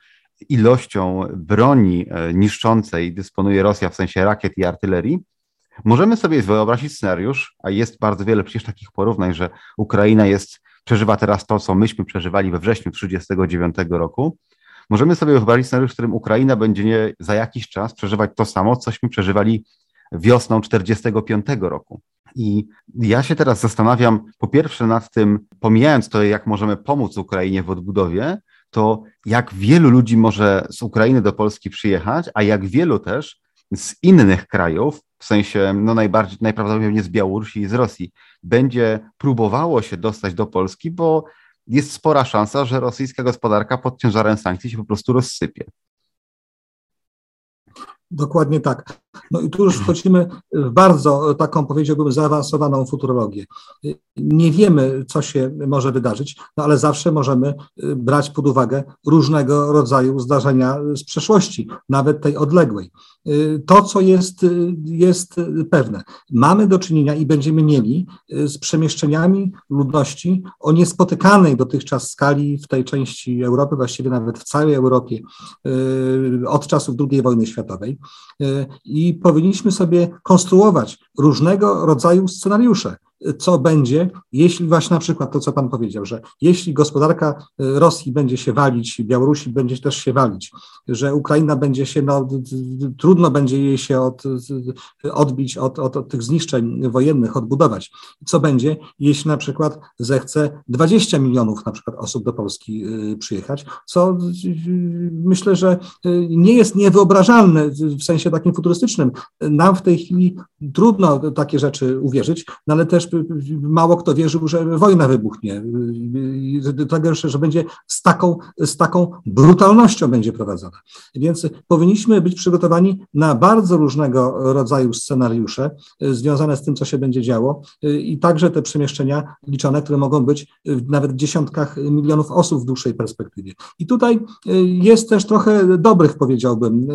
ilością broni e, niszczącej dysponuje Rosja w sensie rakiet i artylerii, możemy sobie wyobrazić scenariusz, a jest bardzo wiele przecież takich porównań, że Ukraina jest, przeżywa teraz to, co myśmy przeżywali we wrześniu 1939 roku, Możemy sobie wyobrazić scenariusz, w którym Ukraina będzie nie, za jakiś czas przeżywać to samo, cośmy przeżywali wiosną 1945 roku. I ja się teraz zastanawiam, po pierwsze, nad tym, pomijając to, jak możemy pomóc Ukrainie w odbudowie, to jak wielu ludzi może z Ukrainy do Polski przyjechać, a jak wielu też z innych krajów, w sensie no najbardziej, najprawdopodobniej z Białorusi i z Rosji, będzie próbowało się dostać do Polski, bo jest spora szansa, że rosyjska gospodarka pod ciężarem sankcji się po prostu rozsypie. Dokładnie tak. No i tu już wchodzimy w bardzo taką, powiedziałbym, zaawansowaną futurologię. Nie wiemy, co się może wydarzyć, no ale zawsze możemy brać pod uwagę różnego rodzaju zdarzenia z przeszłości, nawet tej odległej. To, co jest, jest pewne, mamy do czynienia i będziemy mieli z przemieszczeniami ludności o niespotykanej dotychczas skali w tej części Europy, właściwie nawet w całej Europie od czasów II wojny światowej. I powinniśmy sobie konstruować różnego rodzaju scenariusze co będzie, jeśli właśnie na przykład to, co Pan powiedział, że jeśli gospodarka e, Rosji będzie się walić, Białorusi będzie też się walić, że Ukraina będzie się, no, trudno będzie jej się od, odbić od, od, od tych zniszczeń wojennych, odbudować. Co będzie, jeśli na przykład zechce 20 milionów na przykład osób do Polski e, przyjechać, co myślę, że e, nie jest niewyobrażalne w sensie takim futurystycznym. Nam w tej chwili trudno takie rzeczy uwierzyć, no ale też mało kto wierzył, że wojna wybuchnie, tego, że będzie z taką, z taką brutalnością będzie prowadzona. Więc powinniśmy być przygotowani na bardzo różnego rodzaju scenariusze związane z tym, co się będzie działo i także te przemieszczenia liczone, które mogą być nawet w dziesiątkach milionów osób w dłuższej perspektywie. I tutaj jest też trochę dobrych, powiedziałbym,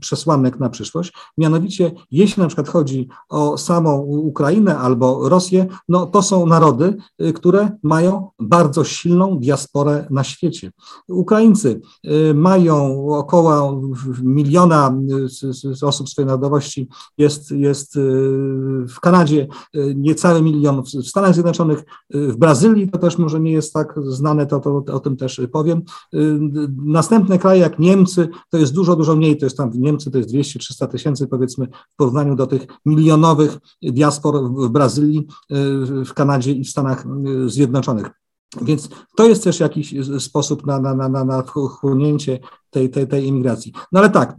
przesłanek na przyszłość, mianowicie jeśli na przykład chodzi o samą Ukrainę albo Rosję, no to są narody, y, które mają bardzo silną diasporę na świecie. Ukraińcy y, mają około miliona y, osób swojej narodowości, jest, jest w Kanadzie niecały milion, w Stanach Zjednoczonych, w Brazylii to też może nie jest tak znane, to, to, o tym też powiem. Następne kraje jak Niemcy, to jest dużo, dużo mniej, to jest tam w Niemcy to jest 200-300 tysięcy powiedzmy w porównaniu do tych milionowych diaspor w Brazylii, w Kanadzie i w Stanach Zjednoczonych. Więc to jest też jakiś sposób na, na, na, na wchłonięcie tej, tej, tej imigracji. No ale tak,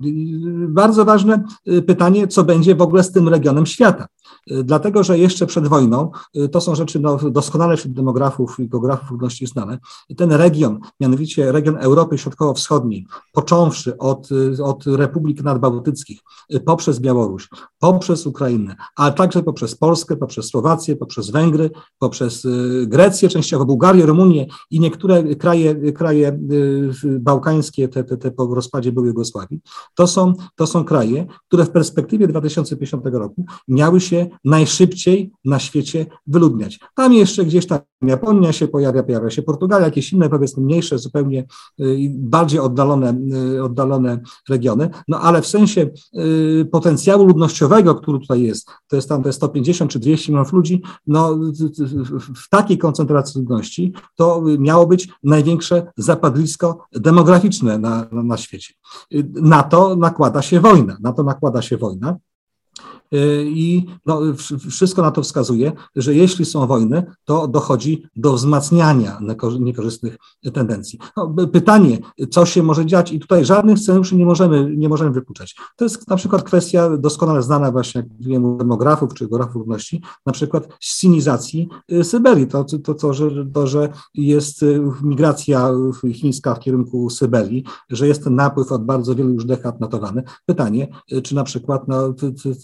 bardzo ważne pytanie, co będzie w ogóle z tym regionem świata. Dlatego, że jeszcze przed wojną, to są rzeczy no, doskonale wśród demografów i geografów ludności znane, ten region, mianowicie region Europy Środkowo-Wschodniej, począwszy od, od republik nadbałtyckich, poprzez Białoruś, poprzez Ukrainę, a także poprzez Polskę, poprzez Słowację, poprzez Węgry, poprzez y, Grecję, częściowo Bułgarię, Rumunię i niektóre kraje, kraje y, bałkańskie, te, te, te po rozpadzie były Jugosławii, to są, to są kraje, które w perspektywie 2050 roku miały się najszybciej na świecie wyludniać. Tam jeszcze gdzieś tam Japonia się pojawia, pojawia się Portugalia, jakieś inne, powiedzmy mniejsze, zupełnie y, bardziej oddalone, y, oddalone regiony, no ale w sensie y, potencjału ludnościowego, który tutaj jest, to jest tam te 150 czy 200 milionów ludzi, no w takiej koncentracji ludności to miało być największe zapadlisko demograficzne na, na, na świecie. Na to nakłada się wojna, na to nakłada się wojna. Y, I no, wszystko na to wskazuje, że jeśli są wojny, to dochodzi do wzmacniania niekorzystnych tendencji. No, pytanie, co się może dziać, i tutaj żadnych scenariuszy nie możemy, nie możemy wypuszczać. To jest na przykład kwestia doskonale znana właśnie, jak wiemy, demografów czy geografów ludności, na przykład sinizacji y, Syberii. To, to, to, że, to, że jest y, migracja chińska w kierunku Syberii, że jest ten napływ od bardzo wielu już dekad notowany. Pytanie, czy na przykład no,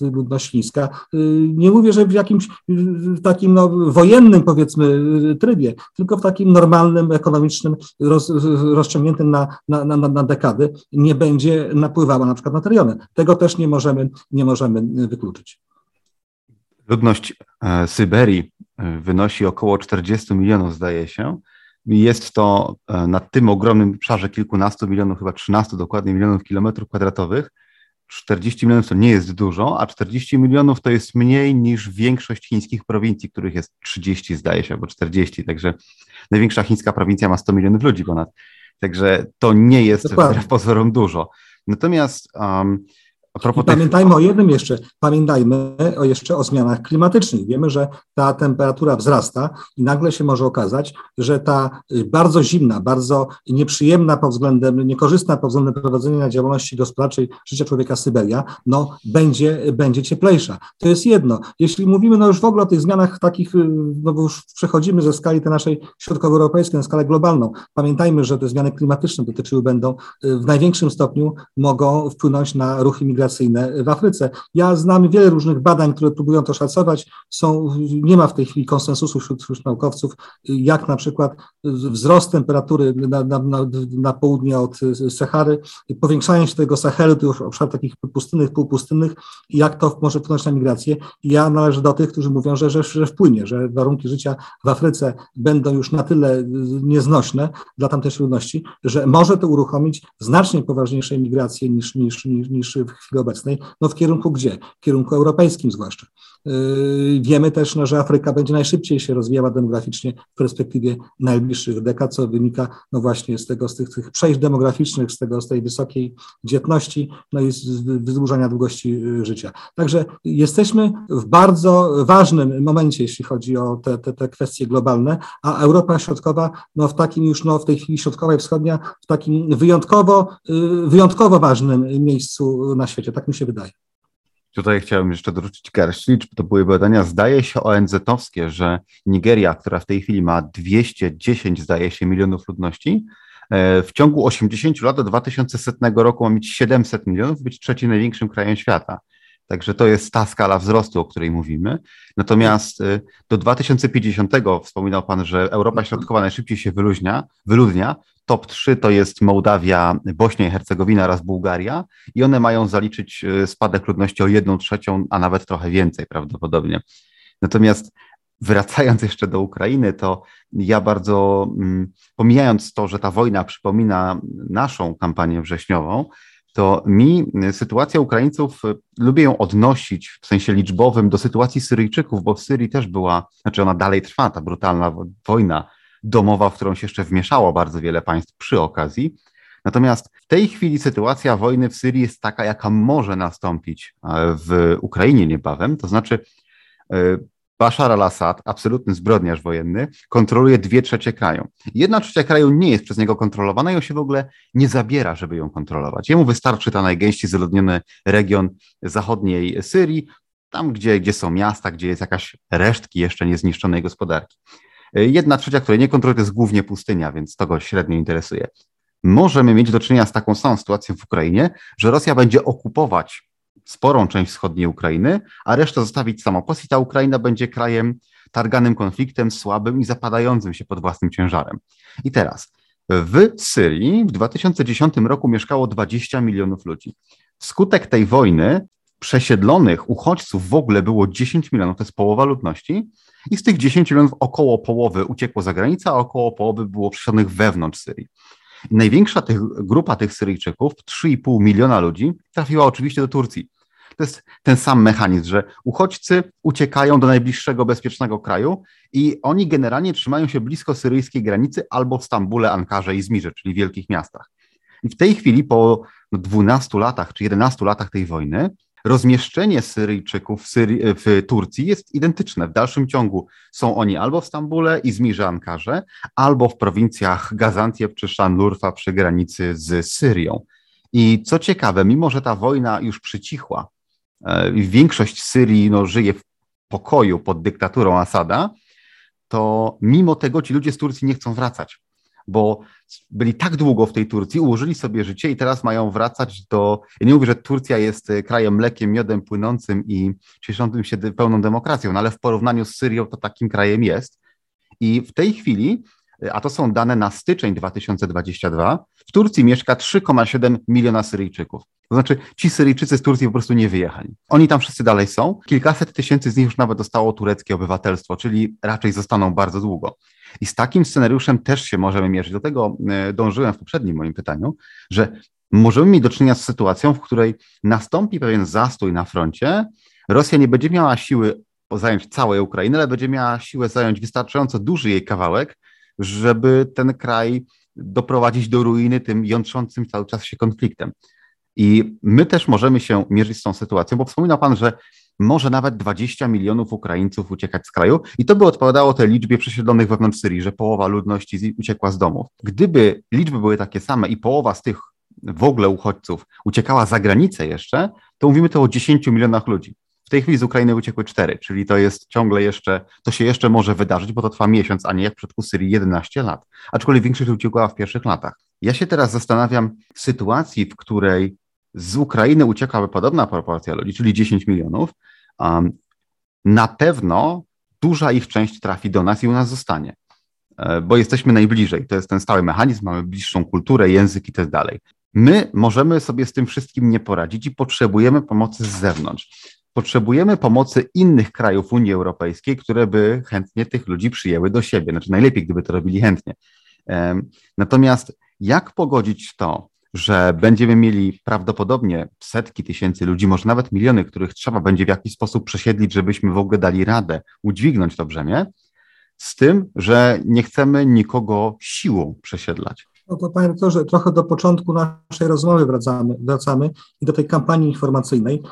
ludność chińska. Y, nie mówię, że w jakimś w takim no, wojennym, powiedzmy, trybie, tylko w takim normalnym, ekonomicznym, roz, rozciągniętym na, na, na, na dekady, nie będzie napływała na przykład na te rejony. Tego też nie możemy, nie możemy wykluczyć. Ludność e, Syberii e, wynosi około 40 milionów, zdaje się. Jest to e, na tym ogromnym obszarze kilkunastu milionów, chyba 13 dokładnie milionów kilometrów kwadratowych. 40 milionów to nie jest dużo, a 40 milionów to jest mniej niż większość chińskich prowincji, których jest 30, zdaje się, albo 40. Także największa chińska prowincja ma 100 milionów ludzi ponad. Także to nie jest wbrew pozorom dużo. Natomiast um, i pamiętajmy tych... o jednym jeszcze, pamiętajmy o jeszcze o zmianach klimatycznych. Wiemy, że ta temperatura wzrasta i nagle się może okazać, że ta bardzo zimna, bardzo nieprzyjemna pod względem, niekorzystna pod względem prowadzenia działalności gospodarczej życia człowieka Syberia, no będzie, będzie cieplejsza. To jest jedno. Jeśli mówimy no już w ogóle o tych zmianach takich, no bo już przechodzimy ze skali tej naszej środkowoeuropejskiej na skalę globalną, pamiętajmy, że te zmiany klimatyczne dotyczyły będą y, w największym stopniu mogą wpłynąć na ruch imigracyjny migracyjne w Afryce. Ja znam wiele różnych badań, które próbują to szacować. Są, nie ma w tej chwili konsensusu wśród, wśród naukowców, jak na przykład wzrost temperatury na, na, na, na południe od Sahary, powiększanie się tego Sahelu, tych obszarów takich pustynnych, półpustynnych, jak to może wpłynąć na migrację. Ja należę do tych, którzy mówią, że, że, że wpłynie, że warunki życia w Afryce będą już na tyle nieznośne dla tamtej ludności, że może to uruchomić znacznie poważniejszej migrację niż, niż, niż, niż w chwili obecnej, no w kierunku gdzie? W kierunku europejskim zwłaszcza. Yy, wiemy też, no, że Afryka będzie najszybciej się rozwijała demograficznie w perspektywie najbliższych dekad, co wynika no właśnie z tego, z tych, tych przejść demograficznych, z tego, z tej wysokiej dzietności, no i z wydłużania długości yy, życia. Także jesteśmy w bardzo ważnym momencie, jeśli chodzi o te, te, te kwestie globalne, a Europa Środkowa, no w takim już, no w tej chwili środkowa i wschodnia, w takim wyjątkowo, yy, wyjątkowo ważnym miejscu na świecie, tak mi się wydaje. Tutaj chciałem jeszcze dorzucić garść liczb. To były badania, zdaje się, ONZ-owskie, że Nigeria, która w tej chwili ma 210, zdaje się, milionów ludności, e, w ciągu 80 lat do 2100 roku ma mieć 700 milionów, być trzecim największym krajem świata. Także to jest ta skala wzrostu, o której mówimy. Natomiast e, do 2050 wspominał Pan, że Europa Środkowa najszybciej się wyluźnia, wyludnia, Top 3 to jest Mołdawia, Bośnia i Hercegowina oraz Bułgaria i one mają zaliczyć y, spadek ludności o jedną trzecią, a nawet trochę więcej prawdopodobnie. Natomiast wracając jeszcze do Ukrainy, to ja bardzo, mm, pomijając to, że ta wojna przypomina naszą kampanię wrześniową, to mi sytuacja Ukraińców, y, lubię ją odnosić w sensie liczbowym do sytuacji Syryjczyków, bo w Syrii też była, znaczy ona dalej trwa, ta brutalna wojna domowa, w którą się jeszcze wmieszało bardzo wiele państw przy okazji. Natomiast w tej chwili sytuacja wojny w Syrii jest taka, jaka może nastąpić e, w Ukrainie niebawem. To znaczy, e, Bashar al-Assad, absolutny zbrodniarz wojenny, kontroluje dwie trzecie kraju. Jedna trzecia kraju nie jest przez niego kontrolowana i on się w ogóle nie zabiera, żeby ją kontrolować. Jemu wystarczy ta najgęściej zaludniony region zachodniej Syrii, tam gdzie, gdzie są miasta, gdzie jest jakaś resztki jeszcze niezniszczonej gospodarki. Jedna trzecia, której nie kontroluje, to jest głównie pustynia, więc to go średnio interesuje. Możemy mieć do czynienia z taką samą sytuacją w Ukrainie, że Rosja będzie okupować sporą część wschodniej Ukrainy, a resztę zostawić samopas i ta Ukraina będzie krajem targanym konfliktem, słabym i zapadającym się pod własnym ciężarem. I teraz, w Syrii w 2010 roku mieszkało 20 milionów ludzi. Wskutek tej wojny przesiedlonych uchodźców w ogóle było 10 milionów, to jest połowa ludności, i z tych 10 milionów około połowy uciekło za granicę, a około połowy było przesiedlonych wewnątrz Syrii. I największa tych, grupa tych Syryjczyków, 3,5 miliona ludzi, trafiła oczywiście do Turcji. To jest ten sam mechanizm, że uchodźcy uciekają do najbliższego bezpiecznego kraju i oni generalnie trzymają się blisko syryjskiej granicy albo w Stambule, Ankarze i Izmirze, czyli wielkich miastach. I w tej chwili, po 12 latach czy 11 latach tej wojny, rozmieszczenie Syryjczyków w, Syrii, w Turcji jest identyczne. W dalszym ciągu są oni albo w Stambule, Izmirze, Ankarze, albo w prowincjach Gaziantep czy Szanlurfa przy granicy z Syrią. I co ciekawe, mimo że ta wojna już przycichła, e, większość Syrii no, żyje w pokoju pod dyktaturą Asada, to mimo tego ci ludzie z Turcji nie chcą wracać bo byli tak długo w tej Turcji, ułożyli sobie życie i teraz mają wracać do. Ja nie mówię, że Turcja jest e, krajem mlekiem, miodem płynącym i cieszącym się pełną demokracją, no ale w porównaniu z Syrią to takim krajem jest. I w tej chwili, e, a to są dane na styczeń 2022, w Turcji mieszka 3,7 miliona Syryjczyków. To znaczy, ci Syryjczycy z Turcji po prostu nie wyjechali. Oni tam wszyscy dalej są. Kilkaset tysięcy z nich już nawet dostało tureckie obywatelstwo, czyli raczej zostaną bardzo długo. I z takim scenariuszem też się możemy mierzyć. Do tego e, dążyłem w poprzednim moim pytaniu, że możemy mieć do czynienia z sytuacją, w której nastąpi pewien zastój na froncie. Rosja nie będzie miała siły zająć całej Ukrainy, ale będzie miała siłę zająć wystarczająco duży jej kawałek, żeby ten kraj doprowadzić do ruiny tym jątrzącym cały czas się konfliktem. I my też możemy się mierzyć z tą sytuacją, bo wspominał Pan, że może nawet 20 milionów Ukraińców uciekać z kraju i to by odpowiadało tej liczbie przesiedlonych wewnątrz Syrii, że połowa ludności uciekła z domów. Gdyby liczby były takie same i połowa z tych w ogóle uchodźców uciekała za granicę jeszcze, to mówimy to o 10 milionach ludzi. W tej chwili z Ukrainy uciekły cztery, czyli to jest ciągle jeszcze, to się jeszcze może wydarzyć, bo to trwa miesiąc, a nie jak w przypadku Syrii 11 lat. Aczkolwiek większość uciekła w pierwszych latach. Ja się teraz zastanawiam w sytuacji, w której z Ukrainy uciekałaby podobna proporcja ludzi, czyli 10 milionów, na pewno duża ich część trafi do nas i u nas zostanie, e, bo jesteśmy najbliżej. To jest ten stały mechanizm, mamy bliższą kulturę, język i tak dalej. My możemy sobie z tym wszystkim nie poradzić i potrzebujemy pomocy z zewnątrz. Potrzebujemy pomocy innych krajów Unii Europejskiej, które by chętnie tych ludzi przyjęły do siebie. Znaczy, najlepiej, gdyby to robili chętnie. Natomiast jak pogodzić to, że będziemy mieli prawdopodobnie setki tysięcy ludzi, może nawet miliony, których trzeba będzie w jakiś sposób przesiedlić, żebyśmy w ogóle dali radę udźwignąć to brzemię, z tym, że nie chcemy nikogo siłą przesiedlać. No to panie doktorze, trochę do początku naszej rozmowy wracamy, wracamy i do tej kampanii informacyjnej,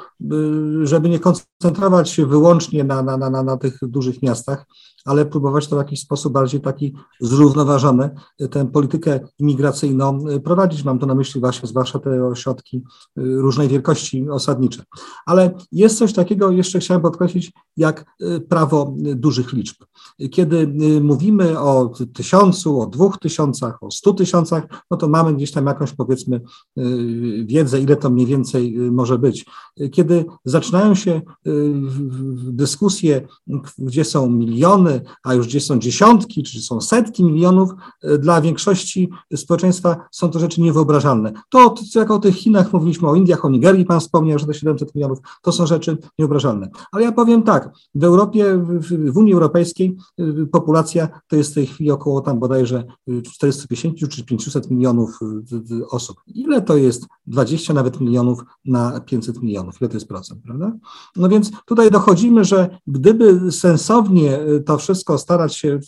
żeby nie koncentrować się wyłącznie na, na, na, na tych dużych miastach, ale próbować to w jakiś sposób bardziej taki zrównoważony, tę politykę imigracyjną prowadzić. Mam tu na myśli właśnie zwłaszcza te ośrodki y, różnej wielkości osadnicze. Ale jest coś takiego, jeszcze chciałem podkreślić, jak prawo dużych liczb. Kiedy mówimy o tysiącu, o dwóch tysiącach, o stu tysiącach, no to mamy gdzieś tam jakąś powiedzmy wiedzę, ile to mniej więcej może być. Kiedy zaczynają się dyskusje, gdzie są miliony, a już gdzie są dziesiątki, czy są setki milionów, e, dla większości społeczeństwa są to rzeczy niewyobrażalne. To, jak o tych Chinach mówiliśmy, o Indiach, o Nigerii, pan wspomniał, że to 700 milionów, to są rzeczy niewyobrażalne. Ale ja powiem tak, w Europie, w, w Unii Europejskiej e, populacja to jest w tej chwili około tam bodajże 450 czy 500 milionów e, osób. Ile to jest 20 nawet milionów na 500 milionów? Ile to jest procent, prawda? No więc tutaj dochodzimy, że gdyby sensownie to wszystko starać się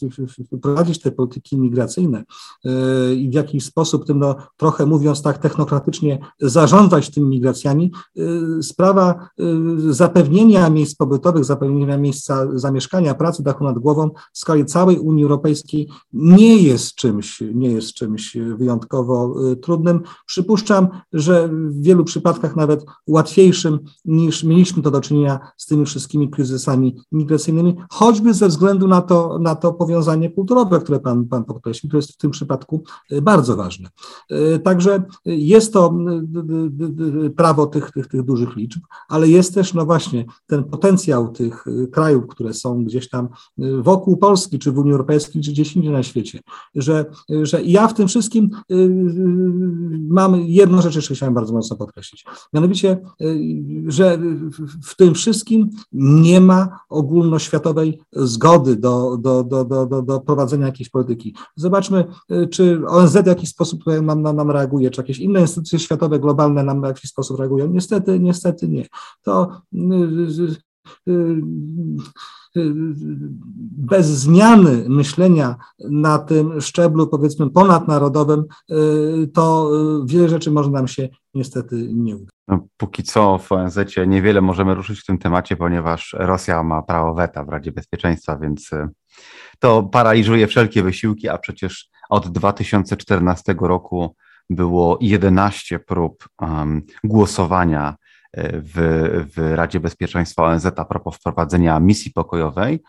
prowadzić te polityki migracyjne e, i w jakiś sposób tym, no, trochę mówiąc tak technokratycznie, zarządzać tymi migracjami, e, sprawa e, zapewnienia miejsc pobytowych, zapewnienia miejsca zamieszkania, pracy, dachu nad głową w skali całej Unii Europejskiej nie jest czymś, nie jest czymś wyjątkowo trudnym. Przypuszczam, że w wielu przypadkach nawet łatwiejszym niż mieliśmy to do czynienia z tymi wszystkimi kryzysami migracyjnymi, choćby ze względu względu na to, na to powiązanie kulturowe, które pan, pan podkreślił, które jest w tym przypadku y, bardzo ważne. Y, także jest to y, prawo tych, tych, tych dużych liczb, ale jest też, no właśnie, ten potencjał tych krajów, które są gdzieś tam wokół Polski, czy w Unii Europejskiej, czy gdzieś indziej na świecie, że, że ja w tym wszystkim mam jedną rzecz jeszcze chciałem bardzo mocno podkreślić. Mianowicie, że w tym wszystkim nie ma ogólnoświatowej zgody do, do, do, do, do, do prowadzenia jakiejś polityki. Zobaczmy, y, czy ONZ w jakiś sposób nam, nam, nam reaguje, czy jakieś inne instytucje światowe, globalne nam w jakiś sposób reagują. Niestety, niestety nie. To y, y, bez zmiany myślenia na tym szczeblu, powiedzmy, ponadnarodowym, to wiele rzeczy może nam się niestety nie uda. No, póki co w ONZ niewiele możemy ruszyć w tym temacie, ponieważ Rosja ma prawo weta w Radzie Bezpieczeństwa, więc y, to paraliżuje wszelkie wysiłki, a przecież od 2014 roku było 11 prób um, głosowania y, w, w Radzie Bezpieczeństwa ONZ a propos wprowadzenia misji pokojowej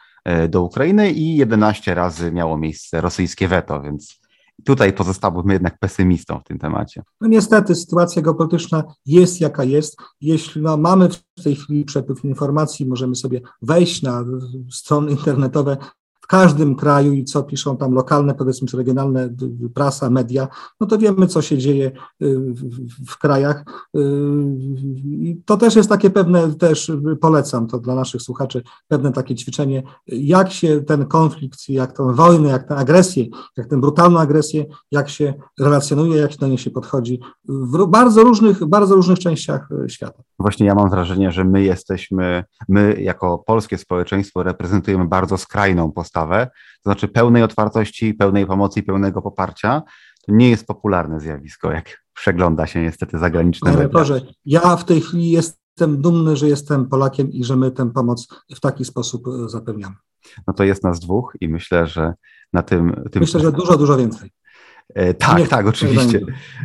y, do Ukrainy i 11 razy miało miejsce rosyjskie weto, więc tutaj pozostałbym jednak pesymistą w tym temacie. No niestety sytuacja geopolityczna jest jaka jest. Jeśli no, mamy w tej chwili przepływ informacji, możemy sobie wejść na strony internetowe w każdym kraju i co piszą tam lokalne, powiedzmy, regionalne prasa, media, no to wiemy, co się dzieje y, w krajach. Y, I to też jest takie pewne, też polecam to dla naszych słuchaczy, pewne takie ćwiczenie, jak się ten konflikt, jak tę wojnę, jak tę agresję, jak tę brutalną agresję, jak się relacjonuje, jak do niej się podchodzi w bardzo różnych, bardzo różnych częściach y, świata. Właśnie ja mam wrażenie, że my jesteśmy, my jako polskie społeczeństwo reprezentujemy bardzo skrajną postawę postawę, to znaczy pełnej otwartości, pełnej pomocy i pełnego poparcia, to nie jest popularne zjawisko, jak przegląda się niestety zagraniczne media. ja w tej chwili jestem dumny, że jestem Polakiem i że my tę pomoc w taki sposób e, zapewniamy. No to jest nas dwóch i myślę, że na tym... tym... Myślę, że dużo, dużo więcej. E, tak, nie, tak, oczywiście.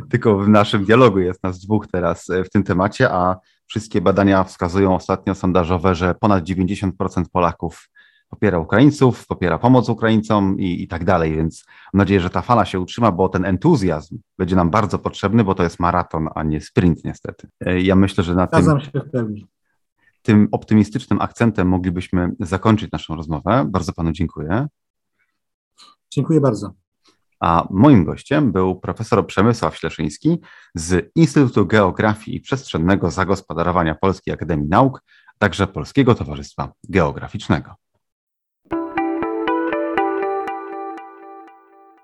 Tylko w naszym dialogu jest nas dwóch teraz e, w tym temacie, a wszystkie badania wskazują ostatnio sondażowe, że ponad 90% Polaków popiera Ukraińców, popiera pomoc Ukraińcom i, i tak dalej, więc mam nadzieję, że ta fala się utrzyma, bo ten entuzjazm będzie nam bardzo potrzebny, bo to jest maraton, a nie sprint niestety. E, ja myślę, że na tym, się w pełni. tym optymistycznym akcentem moglibyśmy zakończyć naszą rozmowę. Bardzo panu dziękuję. Dziękuję bardzo. A moim gościem był profesor Przemysław Śleszyński z Instytutu Geografii i Przestrzennego Zagospodarowania Polskiej Akademii Nauk, także Polskiego Towarzystwa Geograficznego.